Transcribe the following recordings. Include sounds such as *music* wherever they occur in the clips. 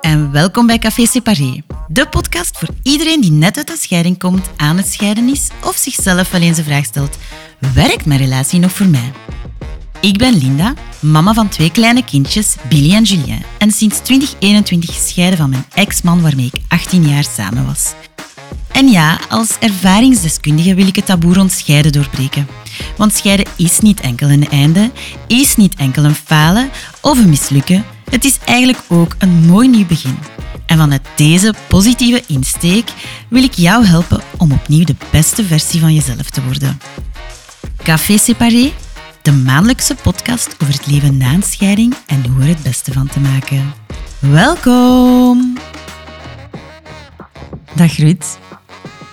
En welkom bij Café Separé. De podcast voor iedereen die net uit de scheiding komt, aan het scheiden is of zichzelf wel de vraag stelt: werkt mijn relatie nog voor mij? Ik ben Linda, mama van twee kleine kindjes, Billy en Julien, en sinds 2021 gescheiden van mijn ex-man waarmee ik 18 jaar samen was. En ja, als ervaringsdeskundige wil ik het taboe rond scheiden doorbreken. Want scheiden is niet enkel een einde, is niet enkel een falen of een mislukken. Het is eigenlijk ook een mooi nieuw begin. En vanuit deze positieve insteek wil ik jou helpen om opnieuw de beste versie van jezelf te worden. Café Separé, de maandelijkse podcast over het leven na een scheiding en hoe er het beste van te maken. Welkom! Dag Ruud.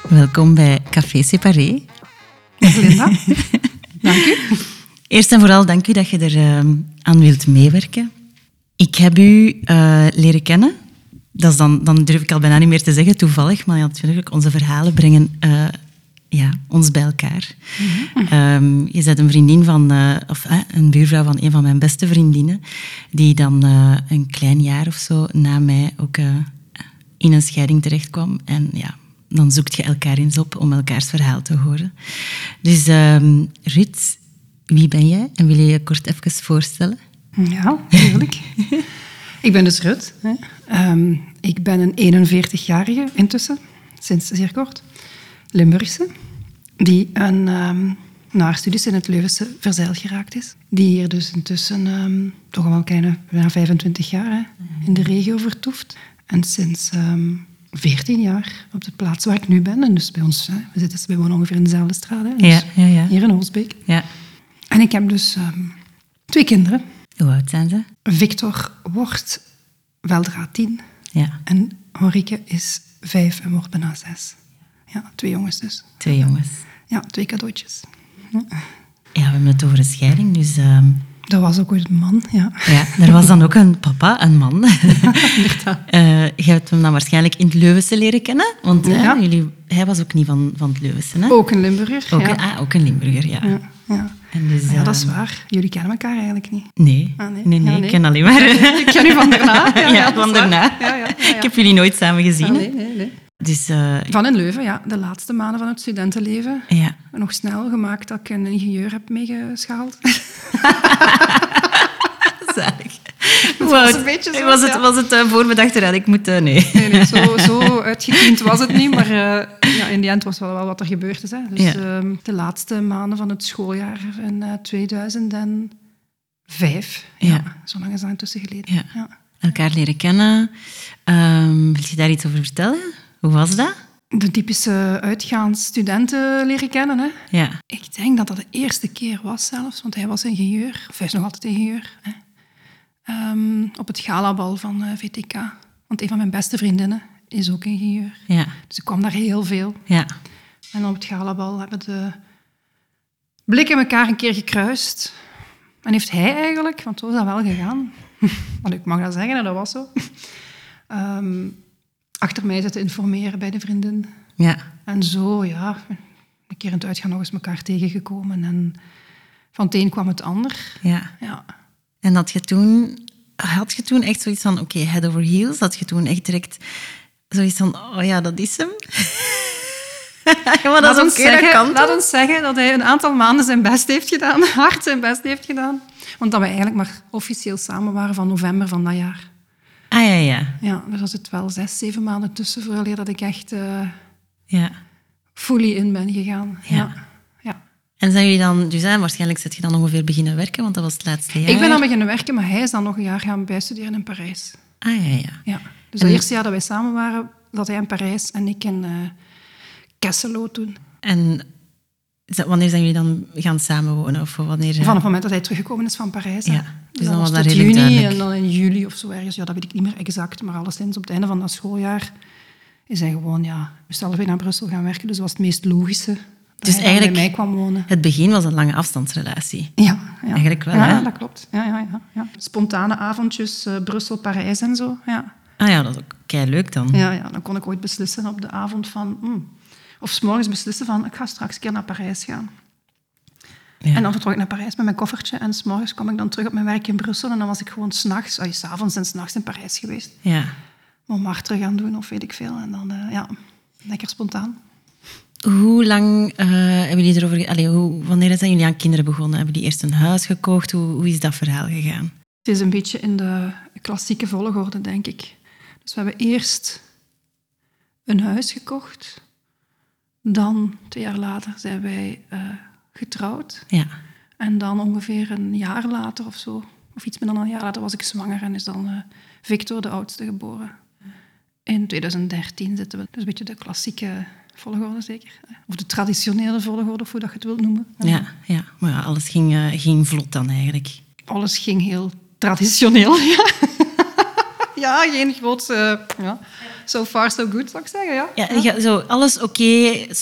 Welkom bij Café Separé. Dag Linda. *laughs* dank u. Eerst en vooral dank u dat je er uh, aan wilt meewerken. Ik heb u uh, leren kennen. Dat is dan, dan durf ik al bijna niet meer te zeggen, toevallig. Maar ja, natuurlijk, onze verhalen brengen uh, ja, ons bij elkaar. Mm -hmm. um, je bent een vriendin van, of een buurvrouw van een van mijn beste vriendinnen, die dan een klein jaar of zo na mij ook in een scheiding terechtkwam. En ja, dan zoekt je elkaar eens op om elkaars verhaal te horen. Dus um, Ruud, wie ben jij? En wil je je kort even voorstellen? Ja, natuurlijk. *laughs* ik ben dus Ruud. Hè. Um, ik ben een 41-jarige intussen, sinds zeer kort, Limburgse, die een, um, na haar studies in het Leuvense verzeild geraakt is. Die hier dus intussen um, toch al een kleine bijna 25 jaar hè, in de regio vertoeft. En sinds 14 jaar op de plaats waar ik nu ben. En dus bij ons, we, zitten, we wonen ongeveer in dezelfde straat. Hè, dus ja, ja, ja. Hier in Holsbeek. Ja. En ik heb dus twee kinderen. Hoe oud zijn ze? Victor wordt weldra tien. Ja. En Henrike is vijf en wordt bijna zes. Ja, twee jongens dus. Twee jongens. Ja, twee cadeautjes. Ja, we hebben het over een scheiding, dus... Um... Dat was ook ooit een man, ja. Ja, er was dan ook een papa, een man. uh, *laughs* je hebt hem dan waarschijnlijk in het Leuvense leren kennen. Want ja. jullie, hij was ook niet van, van het Leuvense, hè? Ook een Limburger, ook ja. Een, ah, ook een Limburger, ja. ja, ja. En dus, ja, dat is uh, waar. Jullie kennen elkaar eigenlijk niet. Nee, Ah, nee. nee, ik ken alleen maar... *laughs* Ik ken u van daarna. *laughs* Ja, van daarna. Ja, ja, ja, ja. Ik heb jullie nooit samen gezien. Ah, nee, nee, nee. Dus uh, Van in Leuven, ja. De laatste maanden van het studentenleven. ja, Nog snel gemaakt dat ik een ingenieur heb meegeschaald. *laughs* zalig. *laughs* was Wow, een beetje zo, was het, ja. was het uh, voorbedacht eruit? Ik moet... Uh, nee. Nee, nee, zo, *laughs* zo uitgekiend was het niet. Maar ja, in die end was wel, wel wat er gebeurd is. Hè. Dus Ja. ehm, de laatste maanden van het schooljaar in eh, 2005. Ja. Zo lang is dat intussen geleden. Elkaar leren kennen. Ehm, wil je daar iets over vertellen? Hoe was dat? De typische uitgaansstudenten leren kennen. Hè. Ja. Ik denk dat dat de eerste keer was zelfs, want hij was ingenieur. Of hij is nog altijd ingenieur. Hè. Ehm, op het galabal van eh, VTK. Want een van mijn beste vriendinnen is ook ingenieur. Ja. Dus ik kwam daar heel veel. Ja. En op het galabal hebben de blikken elkaar een keer gekruist. En heeft hij eigenlijk, want zo is dat wel gegaan, *laughs* want ik mag dat zeggen, en dat was zo, ehm, achter mij zitten informeren bij de vriendin. Ja. En zo, ja, een keer in het uitgaan nog eens elkaar tegengekomen. En van het een kwam het ander. Ja. Ja. En had je toen... Had je toen echt zoiets van, oké, head over heels? Had je toen echt direct zoiets van, oh ja, dat is hem? *laughs* ja, maar dat Laat is ons, dat zeggen, laat ons zeggen dat hij een aantal maanden zijn best heeft gedaan, *laughs* hard zijn best heeft gedaan. Want dat we eigenlijk maar officieel samen waren van november van dat jaar. Ah, ja, ja. Ja, daar was het wel zes, zeven maanden tussen vooraleer dat ik echt eh, ja. fully in ben gegaan. Ja. Ja. Ja. En zijn jullie dan... Dus hè, waarschijnlijk zit je dan ongeveer beginnen werken, want dat was het laatste jaar. Ik ben dan beginnen werken, maar hij is dan nog een jaar gaan bijstuderen in Parijs. Ah, ja, ja. Ja. Dus het eerste jaar dat wij samen waren, zat hij in Parijs en ik in eh Kesselo toen. En wanneer zijn jullie dan gaan samenwonen? Of wanneer... Vanaf het moment dat hij teruggekomen is van Parijs. Ja, dus dan was dat redelijk juni duidelijk. en dan in juli of zo ergens. Ja, dat weet ik niet meer exact. Maar alleszins op het einde van dat schooljaar is hij gewoon, ja, we zijn allebei naar Brussel gaan werken. Dus dat was het meest logische. Dat Dus eigenlijk- bij mij kwam wonen. Het begin was een lange afstandsrelatie. Ja, ja. Eigenlijk wel, Ja, hè? dat klopt. Ja, ja, ja, ja. Spontane avondjes, eh, Brussel, Parijs en zo. Ja. Ah ja, dat is ook kei leuk dan. Ja, ja, dan kon ik ooit beslissen op de avond van... hmm, of s'morgens beslissen van, ik ga straks een keer naar Parijs gaan. En dan vertrok ik naar Parijs met mijn koffertje. En s'morgens kwam ik dan terug op mijn werk in Brussel. En dan was ik gewoon s'nachts, s s'avonds en s'nachts in Parijs geweest. Ja. Montmartre gaan doen of weet ik veel. En dan, uh, ja, lekker spontaan. Hoe lang uh, hebben jullie erover... Allee, hoe, wanneer zijn jullie aan kinderen begonnen? Hebben die eerst een huis gekocht? Hoe, hoe is dat verhaal gegaan? Het is een beetje in de klassieke volgorde, denk ik. Dus we hebben eerst een huis gekocht. Dan, twee jaar later, zijn wij uh, getrouwd. Ja. En dan ongeveer een jaar later of zo, of iets meer dan een jaar later, was ik zwanger en is dan uh, Victor, de oudste, geboren. In 2013 zitten we. Dus een beetje de klassieke volgorde zeker. Of de traditionele volgorde, of hoe dat je het wilt noemen. Ja, ja. maar ja, alles ging, uh, ging vlot dan eigenlijk. Alles ging heel traditioneel, *laughs* ja. ja, geen groot... Uh, ja. So far, so good, zou ik zeggen, ja. ja, ja. Zo, alles oké, okay,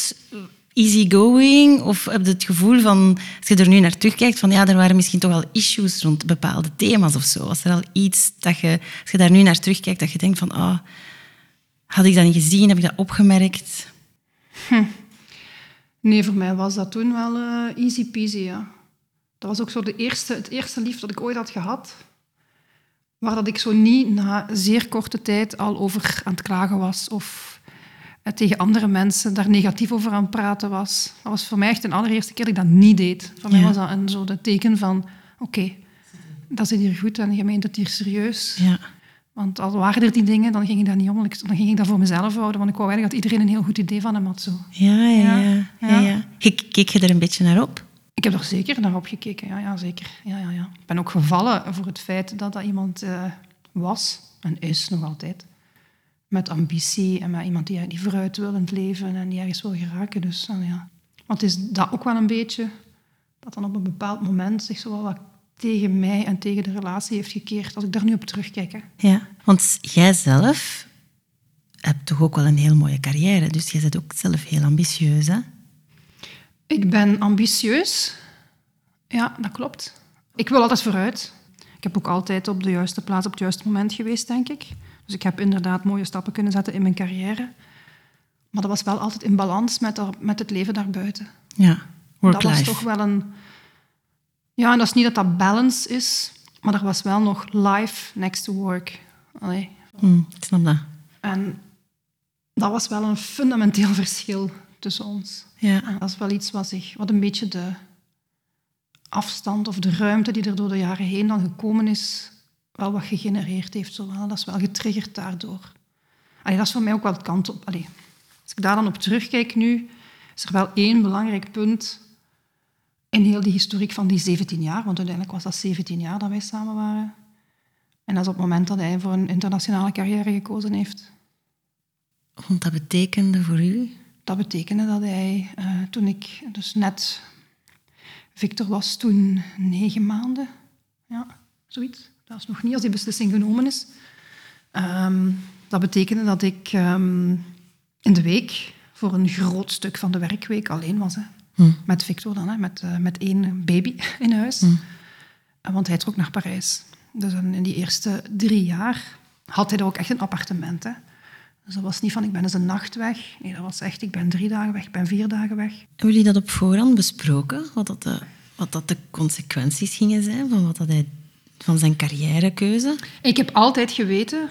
easygoing? Of heb je het gevoel van, als je er nu naar terugkijkt, van ja, er waren misschien toch al issues rond bepaalde thema's of zo? Was er al iets dat je, als je daar nu naar terugkijkt, dat je denkt van, oh, had ik dat niet gezien? Heb ik dat opgemerkt? Hm. Nee, voor mij was dat toen wel uh, easy peasy, ja. Dat was ook zo de eerste, het eerste lief dat ik ooit had gehad. Waar dat ik zo niet na zeer korte tijd al over aan het klagen was of tegen andere mensen daar negatief over aan het praten was. Dat was voor mij echt de allereerste keer dat ik dat niet deed. Voor mij was dat een zo de teken van, oké, okay, dat zit hier goed en je meent het hier serieus. Ja. Want al waren er die dingen, dan ging ik dat niet om. Dan ging ik dat voor mezelf houden, want ik wou eigenlijk dat iedereen een heel goed idee van hem had. Zo. Ja, ja, ja. ja. ja. Keek je er een beetje naar op? Ik heb er zeker naar opgekeken, ja, ja zeker. Ja, ja, ja. Ik ben ook gevallen voor het feit dat dat iemand uh, was en is nog altijd. Met ambitie en met iemand die, die vooruit wil in het leven en die ergens wil geraken. Dus, uh, ja. Want is dat ook wel een beetje, dat dan op een bepaald moment zich zo wel wat tegen mij en tegen de relatie heeft gekeerd, als ik daar nu op terugkijk. Hè. Ja, want jij zelf hebt toch ook wel een heel mooie carrière, dus jij bent ook zelf heel ambitieus, hè? Ik ben ambitieus. Ja, dat klopt. Ik wil altijd vooruit. Ik heb ook altijd op de juiste plaats op het juiste moment geweest, denk ik. Dus ik heb inderdaad mooie stappen kunnen zetten in mijn carrière. Maar dat was wel altijd in balans met, met het leven daarbuiten. Ja, work Dat was toch wel een... Ja, en dat is niet dat dat balance is, maar er was wel nog life next to work. Allee. Mm, ik snap dat. En dat was wel een fundamenteel *laughs* verschil tussen ons. Ja. dat is wel iets wat, zich, wat een beetje de afstand of de ruimte die er door de jaren heen dan gekomen is, wel wat gegenereerd heeft. Zowel. Dat is wel getriggerd daardoor. Allee, dat is voor mij ook wel het kant op. Allee, als ik daar dan op terugkijk nu, is er wel één belangrijk punt in heel die historiek van die 17 jaar, want uiteindelijk was dat 17 jaar dat wij samen waren. En dat is op het moment dat hij voor een internationale carrière gekozen heeft. Want dat betekende voor u? Dat betekende dat hij, uh, toen ik dus net... Victor was toen negen maanden. Ja, zoiets. Dat is nog niet als die beslissing genomen is. Um, dat betekende dat ik um, in de week voor een groot stuk van de werkweek alleen was. Hè. Hm. Met Victor dan, hè, met, uh, met één baby *laughs* in huis. Hm. Want hij trok naar Parijs. Dus in die eerste drie jaar had hij er ook echt een appartement. Hè. Dus dat was niet van ik ben eens een nacht weg. Nee, dat was echt ik ben drie dagen weg, ik ben vier dagen weg. Hebben jullie dat op voorhand besproken? Wat dat de, wat dat de consequenties gingen zijn van, wat dat hij, van zijn carrièrekeuze? Ik heb altijd geweten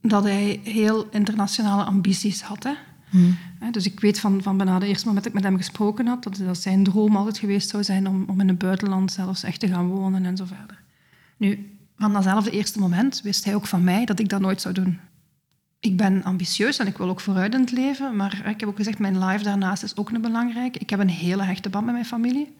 dat hij heel internationale ambities had. Hè. Hmm. Dus ik weet van, van bijna de eerste moment dat ik met hem gesproken had, dat, dat zijn droom altijd geweest zou zijn om, om in het buitenland zelfs echt te gaan wonen en zo verder. Nu, van datzelfde eerste moment wist hij ook van mij dat ik dat nooit zou doen ik ben ambitieus en ik wil ook vooruit in het leven. Maar ik heb ook gezegd, mijn life daarnaast is ook een belangrijke. Ik heb een hele hechte band met mijn familie.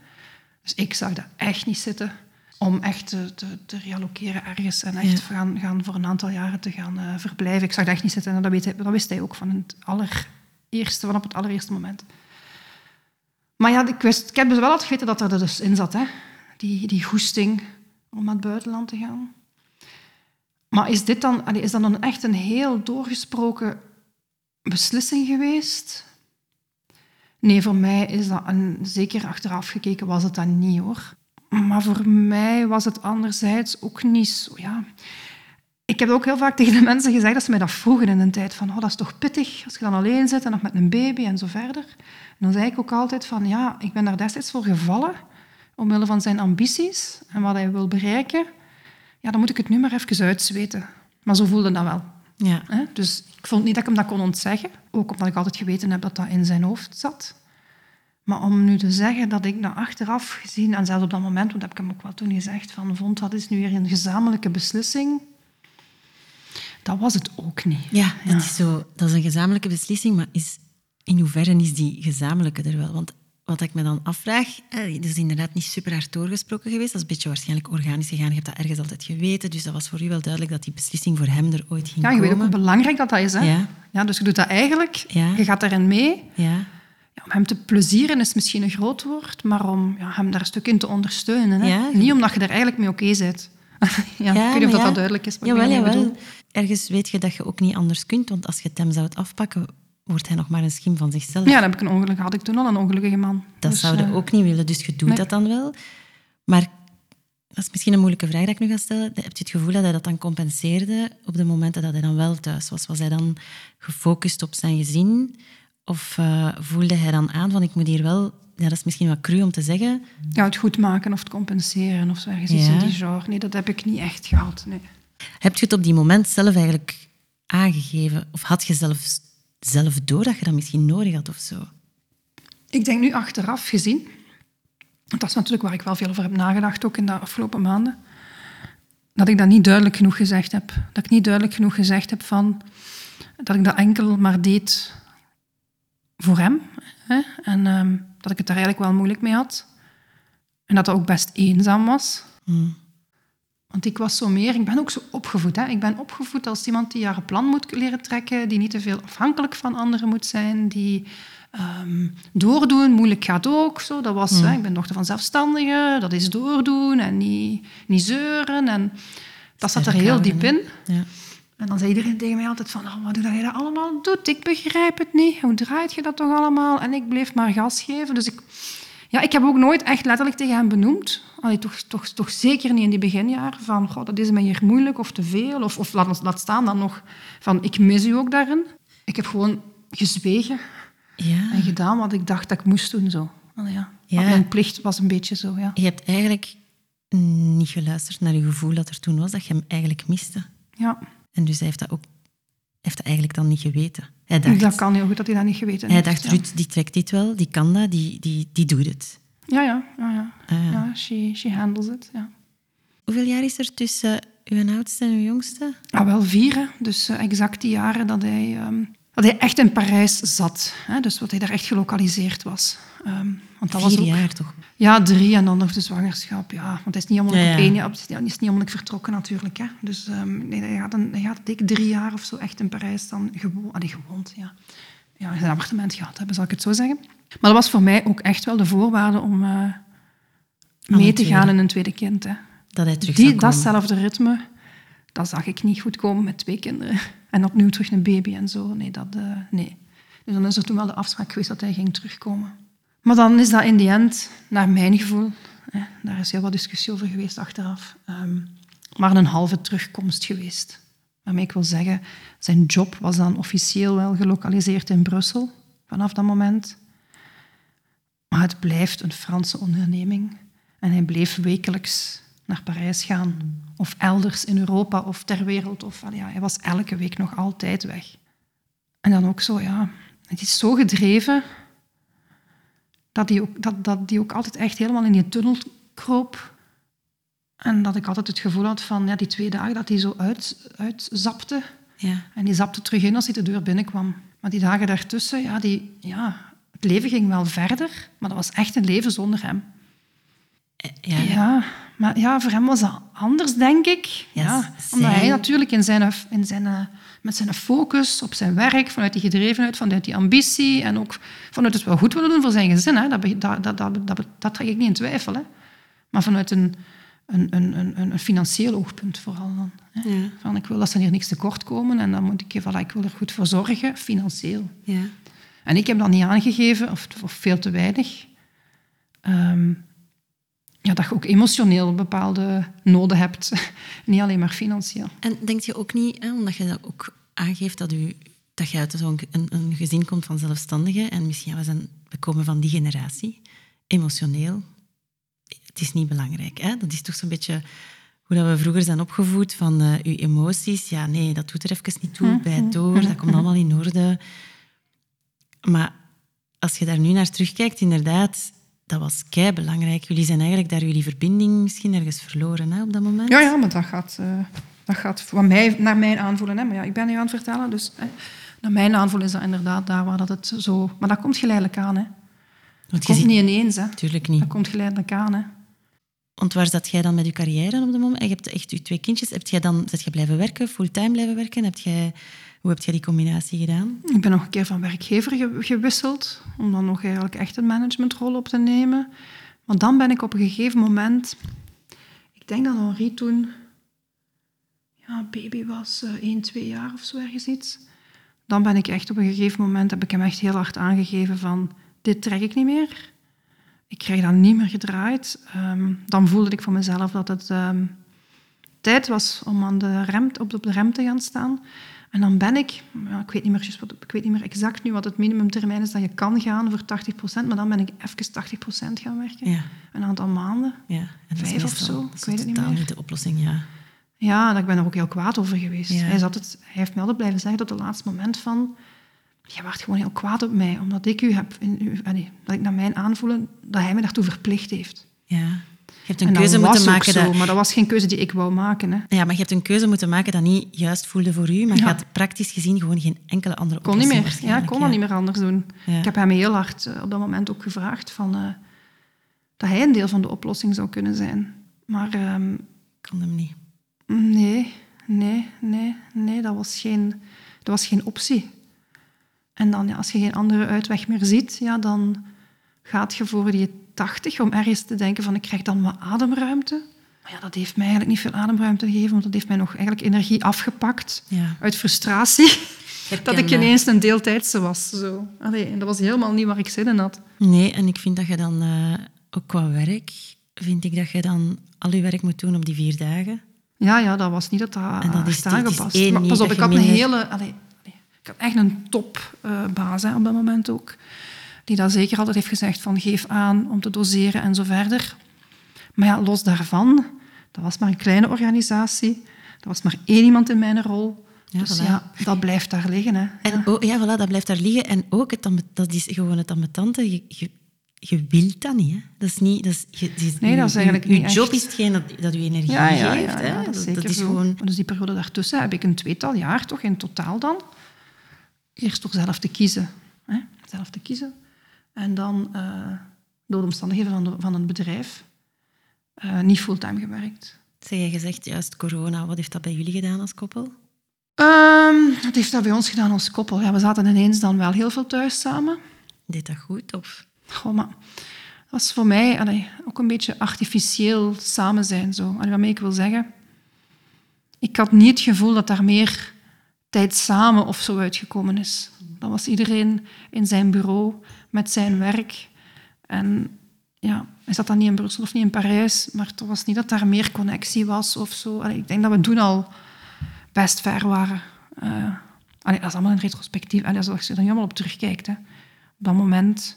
Dus ik zag dat echt niet zitten om echt te, te, te realokeren ergens en echt ja. gaan, gaan voor een aantal jaren te gaan uh, verblijven. Ik zag dat echt niet zitten en dat, weet hij, dat wist hij ook van het allereerste, van op het allereerste moment. Maar ja, ik, wist, ik heb dus wel altijd geweten dat er dus in zat, hè. Die, die goesting om naar het buitenland te gaan. Maar is dit dan, is dat dan echt een heel doorgesproken beslissing geweest? Nee, voor mij is dat, een, zeker achteraf gekeken, was het dat niet hoor. Maar voor mij was het anderzijds ook niet zo, ja. Ik heb ook heel vaak tegen de mensen gezegd dat ze mij dat vroegen in een tijd. Van, oh, dat is toch pittig als je dan alleen zit en nog met een baby en zo verder. En dan zei ik ook altijd van, ja, ik ben daar destijds voor gevallen. Omwille van zijn ambities en wat hij wil bereiken. Ja, dan moet ik het nu maar even uitzweten. Maar zo voelde dat wel. Ja. Dus ik vond niet dat ik hem dat kon ontzeggen. Ook omdat ik altijd geweten heb dat dat in zijn hoofd zat. Maar om nu te zeggen dat ik na achteraf gezien, en zelfs op dat moment, want dat heb ik hem ook wel toen gezegd, van vond dat is nu weer een gezamenlijke beslissing, dat was het ook niet. Ja, het is zo, dat is een gezamenlijke beslissing, maar is, in hoeverre is die gezamenlijke er wel? Want wat ik me dan afvraag, het is inderdaad niet super hard doorgesproken geweest. Dat is een beetje waarschijnlijk organisch gegaan. Je hebt dat ergens altijd geweten. Dus dat was voor u wel duidelijk dat die beslissing voor hem er ooit ging Ja, je komen. weet ook hoe belangrijk dat, dat is. Hè? Ja. Ja, dus je doet dat eigenlijk, Ja. je gaat daarin mee. Ja, Ja, om hem te plezieren is misschien een groot woord, maar om ja, hem daar een stuk in te ondersteunen. Hè? Ja. Niet omdat je er eigenlijk mee oké bent. *laughs* ja, ik weet niet of maar dat, duidelijk is. Wat Jawel, ik jawel. bedoel. Ergens weet je dat je ook niet anders kunt, want als je het hem zou afpakken, wordt hij nog maar een schim van zichzelf. Ja, dan heb ik een ongeluk, had ik toen al een ongelukkige man. Dat Dus, zouden eh, ook niet willen, dus je doet nee. dat dan wel. Maar dat is misschien een moeilijke vraag dat ik nu ga stellen. Heb je het gevoel dat hij dat dan compenseerde op de momenten dat hij dan wel thuis was? Was hij dan gefocust op zijn gezin? Of eh, voelde hij dan aan van ik moet hier wel... Ja, dat is misschien wat cru om te zeggen. Ja, het goed maken of het compenseren of zo ergens iets Ja. in die genre. Nee, dat heb ik niet echt gehad. Nee. Heb je het op die moment zelf eigenlijk aangegeven? Of had je zelf, zelf door dat je dat misschien nodig had of zo? Ik denk nu achteraf gezien, want dat is natuurlijk waar ik wel veel over heb nagedacht, ook in de afgelopen maanden, dat ik dat niet duidelijk genoeg gezegd heb. Dat ik niet duidelijk genoeg gezegd heb van dat ik dat enkel maar deed voor hem. Hè? En ehm, dat ik het daar eigenlijk wel moeilijk mee had. En dat dat ook best eenzaam was. Want ik was zo meer, ik ben ook zo opgevoed. Hè? Ik ben opgevoed als iemand die haar plan moet leren trekken, die niet te veel afhankelijk van anderen moet zijn, die ehm, doordoen, moeilijk gaat ook. Zo. Dat was, hè, ik ben dochter van zelfstandigen, dat is doordoen en niet, niet zeuren. En dat zat er heel diep in. Ja. En dan zei iedereen tegen mij altijd van, oh, wat doe dat je dat allemaal doet? Ik begrijp het niet. Hoe draait je dat toch allemaal? En ik bleef maar gas geven. Dus ik, ja, ik heb ook nooit echt letterlijk tegen hem benoemd. Allee, toch, toch, toch zeker niet in die beginjaren. Van, goh, dat is mij hier moeilijk of te veel. Of, of laat, laat staan dan nog van, ik mis u ook daarin. Ik heb gewoon gezwegen Ja. en gedaan wat ik dacht dat ik moest doen. Zo. Allee, ja. Ja. Mijn plicht was een beetje zo, ja. Je hebt eigenlijk niet geluisterd naar je gevoel dat er toen was, dat je hem eigenlijk miste. ja. En dus hij heeft dat ook heeft dat eigenlijk dan niet geweten. Hij dacht, Dat kan heel goed dat hij dat niet geweten hij heeft. dacht ja. Ruud, die trekt dit wel, die kan dat, die, die, die doet het. Ja, ja, ja. ja. Ah, ja. she, she handles it, ja. Hoeveel jaar is er tussen uw oudste en uw jongste? Ah, wel vier, hè. dus eh, exact die jaren dat hij, ehm, dat hij echt in Parijs zat. Hè. Dus wat hij daar echt gelokaliseerd was. Want dat was ook, jaar toch? Ja, drie en dan nog de zwangerschap. Ja, want hij is niet onmiddellijk Ja, ja. op één jaar, is niet- vertrokken natuurlijk. Hè. Dus ehm, nee, hij, gaat dik drie jaar of zo echt in Parijs dan gewo allee, gewoond. Ja. ja, zijn appartement gehad hebben, zal ik het zo zeggen. Maar dat was voor mij ook echt wel de voorwaarde om eh, mee te gaan in een tweede kind. Hè. Dat hij terug Die, datzelfde ritme, dat zag ik niet goed komen met twee kinderen. *laughs* En opnieuw terug een baby en zo. Nee, dat, eh, nee. Dus dan is er toen wel de afspraak geweest dat hij ging terugkomen. Maar dan is dat in die end, naar mijn gevoel, hè, daar is heel wat discussie over geweest achteraf, ehm, maar een halve terugkomst geweest. Waarmee ik wil zeggen, zijn job was dan officieel wel gelokaliseerd in Brussel vanaf dat moment. Maar het blijft een Franse onderneming. En hij bleef wekelijks naar Parijs gaan. Of elders in Europa of ter wereld. Of, ja, hij was elke week nog altijd weg. En dan ook zo, ja... Het is zo gedreven dat hij ook, dat, dat die ook altijd echt helemaal in die tunnel kroop. En dat ik altijd het gevoel had van ja, die twee dagen dat hij zo uit, uitzapte. Ja. En die zapte terug in als hij de deur binnenkwam. Maar die dagen daartussen, ja, die, ja, het leven ging wel verder. Maar dat was echt een leven zonder hem. Eh, Ja. Ja, maar ja, voor hem was dat anders, denk ik. Ja, omdat hij natuurlijk in zijn, in zijn, eh, met zijn focus op zijn werk, vanuit die gedrevenheid, vanuit die ambitie en ook vanuit het wel goed willen doen voor zijn gezin, hè, dat, dat, dat, dat, dat, dat trek ik niet in twijfel. Hè. Maar vanuit een, een, een, een, een financieel oogpunt vooral dan. Hè. Ja. Van, ik wil dat ze hier niks tekort komen en dan moet ik, voilà, ik wil er goed voor zorgen, financieel. Ja. En ik heb dat niet aangegeven, of, of veel te weinig. Ehm, ja, dat je ook emotioneel bepaalde noden hebt. *laughs* niet alleen maar financieel. En denk je ook niet, hè, omdat je dat ook aangeeft dat, u, dat je uit zo'n een, een gezin komt van zelfstandigen en misschien ja, we, zijn, we komen van die generatie, emotioneel, het is niet belangrijk. Hè? Dat is toch zo'n beetje hoe dat we vroeger zijn opgevoed van uh, uw emoties. Ja, nee, dat doet er even niet toe, bij het door, dat komt allemaal in orde. Maar als je daar nu naar terugkijkt, inderdaad, dat was kei belangrijk. Jullie zijn eigenlijk daar jullie verbinding misschien ergens verloren hè, op dat moment. Ja, ja maar dat gaat, uh, dat gaat van mij, naar mijn aanvoelen. Hè. Maar ja, ik ben hier aan het vertellen, dus hè, naar mijn aanvoelen is dat inderdaad daar waar dat het zo... Maar dat komt geleidelijk aan. Hè. Dat komt ziet... niet ineens. Hè. Tuurlijk niet. Dat komt geleidelijk aan. Hè. Want waar zat jij dan met je carrière op dat moment? Je hebt echt je twee kindjes. Heb jij dan, zet je blijven werken, fulltime blijven werken? Heb jij, hoe heb jij die combinatie gedaan? Ik ben nog een keer van werkgever gewisseld, om dan nog eigenlijk echt een managementrol op te nemen. Maar dan ben ik op een gegeven moment... Ik denk dat Henri toen... Ja, baby was uh, 1, 2 jaar of zo ergens iets. Dan ben ik echt op een gegeven moment... heb ik hem echt heel hard aangegeven van... Dit trek ik niet meer ik krijg dat niet meer gedraaid. Ehm, dan voelde ik voor mezelf dat het um, tijd was om aan de rem, op, de rem te gaan staan. En dan ben ik, ja, ik, weet niet meer, ik weet niet meer exact nu wat het minimumtermijn is dat je kan gaan voor 80%, maar dan ben ik even 80% gaan werken. Ja. Een aantal maanden, ja, en vijf of zo, ik weet het niet meer. niet de oplossing, ja. Ja, en ik ben er ook heel kwaad over geweest. Hij, zat het, hij heeft me altijd blijven zeggen tot het laatste moment van je werd gewoon heel kwaad op mij, omdat ik u heb, in u, dat ik naar mijn aanvoelen, dat hij me daartoe verplicht heeft. Ja. Je hebt een keuze moeten maken. Zo, dat... Maar dat was geen keuze die ik wou maken. Hè. Ja, maar je hebt een keuze moeten maken dat niet juist voelde voor u, maar je had praktisch gezien gewoon geen enkele andere kon oplossing. Niet meer. Ja, kon dat niet meer anders doen. Ik heb hem heel hard uh, op dat moment ook gevraagd van, uh, dat hij een deel van de oplossing zou kunnen zijn. Maar... Um, kon hem niet. Nee, nee, nee, nee, dat was geen, dat was geen optie. En dan, ja, als je geen andere uitweg meer ziet, ja, dan gaat je voor die 80 om ergens te denken van ik krijg dan wat ademruimte. Maar ja, dat heeft mij eigenlijk niet veel ademruimte gegeven, want dat heeft mij nog eigenlijk energie afgepakt ja. uit frustratie. dat ik ineens een deeltijdse was. Zo. Allee, dat was helemaal niet waar ik zin in had. Nee, en ik vind dat je dan uh, ook qua werk, vind ik dat je dan al je werk moet doen op die vier dagen. Ja, ja, dat was niet dat dat, en dat is, aangepast. Maar pas op, ik had een hele... Allee, ik had echt een topbaas uh, op dat moment ook. Die dat zeker altijd heeft gezegd van geef aan om te doseren en zo verder. Maar ja, los daarvan, dat was maar een kleine organisatie. Er was maar één iemand in mijn rol. Ja, dus ja, dat blijft daar liggen. Hè. En, ja. Oh, ja, voilà, dat blijft daar liggen. En ook, het, dat is gewoon het ambetante. Je, je, je wilt dat niet. Hè. Dat is niet... Dat is, je, nee, dat is eigenlijk je, niet job is hetgeen dat, dat je energie ja, ja, geeft. Hè. dat, dat is gewoon... Dus die periode daartussen heb ik een tweetal jaar toch in totaal dan eerst toch zelf te kiezen. Hè? Zelf te kiezen. En dan uh, door de omstandigheden van, de, van een bedrijf uh, niet fulltime gewerkt. Zeg je gezegd, juist corona, wat heeft dat bij jullie gedaan als koppel? Um, wat heeft dat bij ons gedaan als koppel? Ja, we zaten ineens dan wel heel veel thuis samen. Deed dat goed? Of? Goh, maar dat was voor mij allee, ook een beetje artificieel samen zijn. Zo. Allee, waarmee ik wil zeggen, ik had niet het gevoel dat daar meer tijd samen of zo uitgekomen is. Dan was iedereen in zijn bureau met zijn werk. En ja, hij zat dan niet in Brussel of niet in Parijs, maar het was niet dat daar meer connectie was of zo. Allee, ik denk dat we toen al best ver waren. Uh, allee, dat is allemaal in retrospectief. Allee, als je er helemaal op terugkijkt. Hè. Op dat moment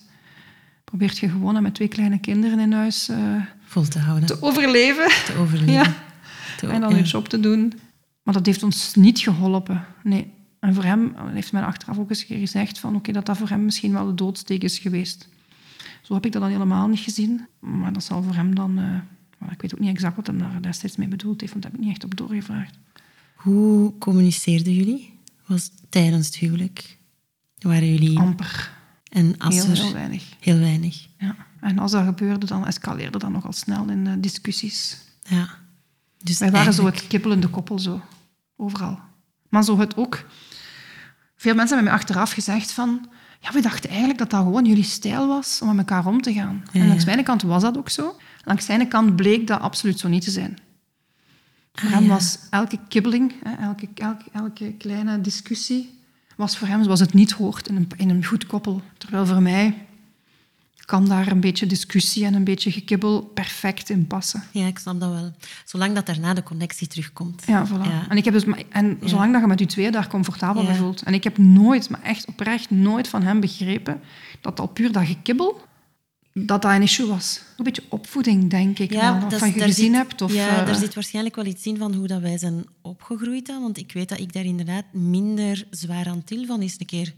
probeert je gewoon met twee kleine kinderen in huis... Uh, Vol te houden. Te overleven. Te overleven. *laughs* Ja. en dan ja. je job te doen. Maar dat heeft ons niet geholpen. Nee. En voor hem heeft men achteraf ook eens gezegd van, oké, dat dat voor hem misschien wel de doodsteek is geweest. Zo heb ik dat dan helemaal niet gezien. Maar dat zal voor hem dan... Uh, ik weet ook niet exact wat hij daar destijds mee bedoeld heeft, want dat heb ik niet echt op doorgevraagd. Hoe communiceerden jullie? Was tijdens het huwelijk? Waren jullie... Amper. En als heel, er... heel weinig. Heel weinig. Ja. En als dat gebeurde, dan escaleerde dat nogal snel in uh, discussies. Ja. Dus Wij waren eigenlijk... zo het kippelende koppel, zo. Overal. Maar zo het ook... Veel mensen hebben mij achteraf gezegd van... Ja, we dachten eigenlijk dat dat gewoon jullie stijl was om met elkaar om te gaan. Ja, en langs mijn kant was dat ook zo. Langs zijn kant bleek dat absoluut zo niet te zijn. Voor ah, hem was elke kibbeling, elke, elke, elke kleine discussie, was voor hem zoals het niet hoort in een, in een goed koppel. Terwijl voor mij kan daar een beetje discussie en een beetje gekibbel perfect in passen. Ja, ik snap dat wel. Zolang dat daarna de connectie terugkomt. Ja, voilà. Ja. En, ik heb dus, en Ja. zolang dat je met je twee daar comfortabel Ja. bij voelt. En ik heb nooit, maar echt oprecht nooit van hem begrepen dat al puur dat gekibbel, dat dat een issue was. Een beetje opvoeding, denk ik. wel. Of dat- van je gezien zit- hebt. Of, ja, eh, daar zit waarschijnlijk wel iets in van hoe dat wij zijn opgegroeid. Dan, want ik weet dat ik daar inderdaad minder zwaar aan til van is een keer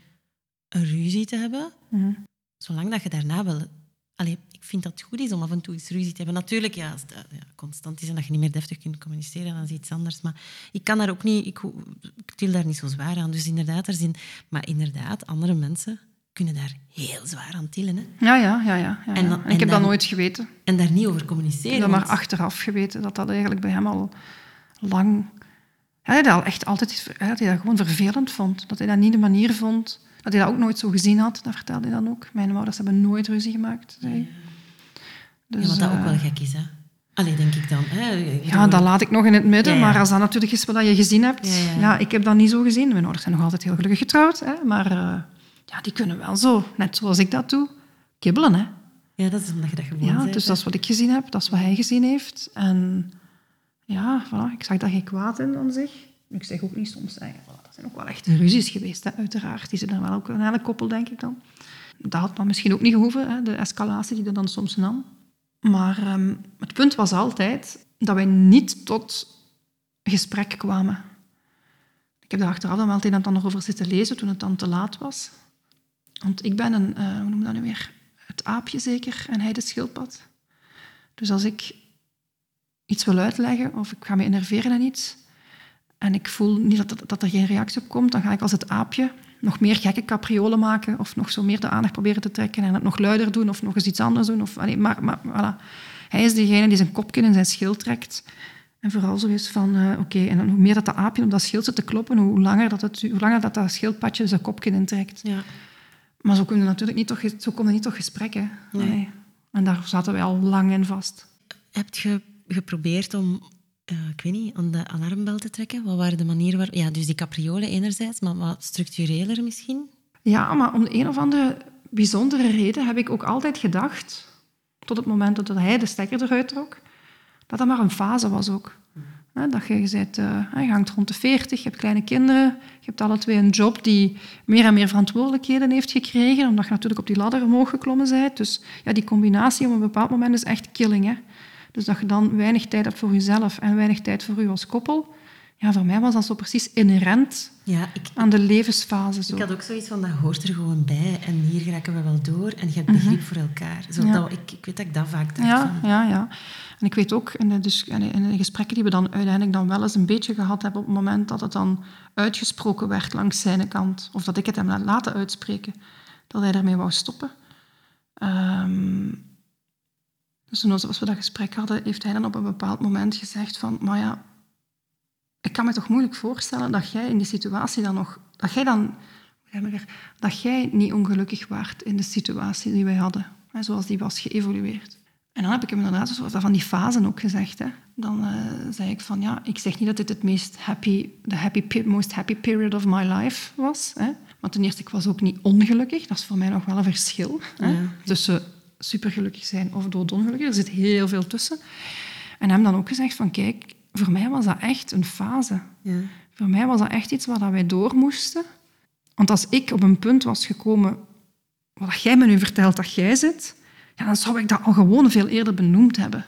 een ruzie te hebben. mhm. Zolang dat je daarna wel... Allee, ik vind dat het goed is om af en toe eens ruzie te hebben. Natuurlijk, ja, als dat ja, constant is en dat je niet meer deftig kunt communiceren, dan is iets anders. Maar ik kan daar ook niet... Ik, ik til daar niet zo zwaar aan. Dus inderdaad, er zijn... Maar inderdaad, andere mensen kunnen daar heel zwaar aan tillen. Hè. Ja, ja, ja. ja, ja, En dan- En ik heb dat nooit geweten. En daar niet over Ik communiceren. heb dat maar achteraf geweten, dat dat eigenlijk bij hem al lang... Ja, hij dat al echt altijd hij dat gewoon vervelend vond. Dat hij dat niet de manier vond. Dat hij dat ook nooit zo gezien had, dat vertelde hij dan ook. Mijn ouders hebben nooit ruzie gemaakt, zei hij. Dus, ja, wat dat ook eh, wel gek is, hè. Allee, denk ik dan. Hè. Ik Ja, dat laat ik nog in het midden. Ja, ja. Maar als dat natuurlijk is wat je gezien hebt... Ja, Ja, ja. ik heb dat niet zo gezien. Mijn ouders zijn nog altijd heel gelukkig getrouwd. Hè, maar eh, ja, die kunnen wel zo, net zoals ik dat doe, kibbelen. Hè. Ja, dat is omdat je dat gewoon Ja, dus hè. dat is wat ik gezien heb. Dat is wat hij gezien heeft. En ja, voilà, ik zag daar geen kwaad in aan zich. Ik zeg ook niet soms... hè, voilà, dat zijn ook wel echt ruzies geweest, hè, uiteraard. Die zitten er wel ook een hele koppel, denk ik dan. Dat had dan misschien ook niet gehoeven, hè, de escalatie die er dan soms nam. Maar ehm, het punt was altijd dat wij niet tot gesprek kwamen. Ik heb daar achteraf dan wel het een en ander over zitten lezen toen het dan te laat was. Want ik ben een, eh, hoe noem dat nu weer? Het aapje zeker en hij de schildpad. Dus als ik iets wil uitleggen of ik ga me enerveren aan iets en ik voel niet dat, dat, dat er geen reactie op komt, dan ga ik als het aapje nog meer gekke capriolen maken of nog zo meer de aandacht proberen te trekken en het nog luider doen of nog eens iets anders doen. Of, allee, maar, maar voilà. Hij is degene die zijn kopje in zijn schild trekt en vooral zo is van, eh, oké, en hoe meer dat dat aapje op dat schild zit te kloppen, hoe langer dat, het, hoe langer dat, dat schildpadje zijn kopje intrekt. Ja. Maar zo kunnen natuurlijk niet toch, zo komen niet tot gesprekken. Nee. Nee. En daar zaten wij al lang in vast. Heb je geprobeerd om, eh, ik weet niet, aan de alarmbel te trekken? Wat waren de manieren waar... Ja, dus die capriolen enerzijds, maar wat structureler misschien? Ja, maar om de een of andere bijzondere reden heb ik ook altijd gedacht, tot het moment dat hij de stekker eruit trok, dat dat maar een fase was ook. Dat je, je, bent, eh, je hangt rond de 40, je hebt kleine kinderen, je hebt alle twee een job die meer en meer verantwoordelijkheden heeft gekregen, omdat je natuurlijk op die ladder omhoog geklommen bent. Dus ja, die combinatie op een bepaald moment is echt killing. Hè? Dus dat je dan weinig tijd hebt voor jezelf en weinig tijd voor je als koppel. Ja, voor mij was dat zo precies inherent Ja, ik, aan de levensfase. Zo. ik had ook zoiets van, dat hoort er gewoon bij. En hier geraken we wel door. En je hebt begrip voor elkaar. Zo, Ja. dat, ik, ik weet dat ik dat vaak dacht. Ja, van, ja, ja. En ik weet ook in de, dus, in de gesprekken die we dan uiteindelijk dan wel eens een beetje gehad hebben op het moment dat het dan uitgesproken werd langs zijn kant, of dat ik het hem had laten uitspreken, dat hij daarmee wou stoppen. Ehm, dus toen als we dat gesprek hadden, heeft hij dan op een bepaald moment gezegd van, maar ja, ik kan me toch moeilijk voorstellen dat jij in die situatie dan nog, dat jij dan, dat jij niet ongelukkig waart in de situatie die wij hadden, hè, zoals die was geëvolueerd. En dan heb ik hem inderdaad zo van die fasen ook gezegd. Hè. Dan eh, zei ik van, ja, ik zeg niet dat dit het meest happy, de happy, most happy period of my life was. Hè. Want ten eerste, ik was ook niet ongelukkig. Dat is voor mij nog wel een verschil. Hè. Ja. Tussen supergelukkig zijn of doodongelukkig. Er zit heel veel tussen. En hem dan ook gezegd van, kijk, voor mij was dat echt een fase. Ja. Voor mij was dat echt iets waar wij door moesten. Want als ik op een punt was gekomen wat jij me nu vertelt dat jij zit, ja, dan zou ik dat al gewoon veel eerder benoemd hebben.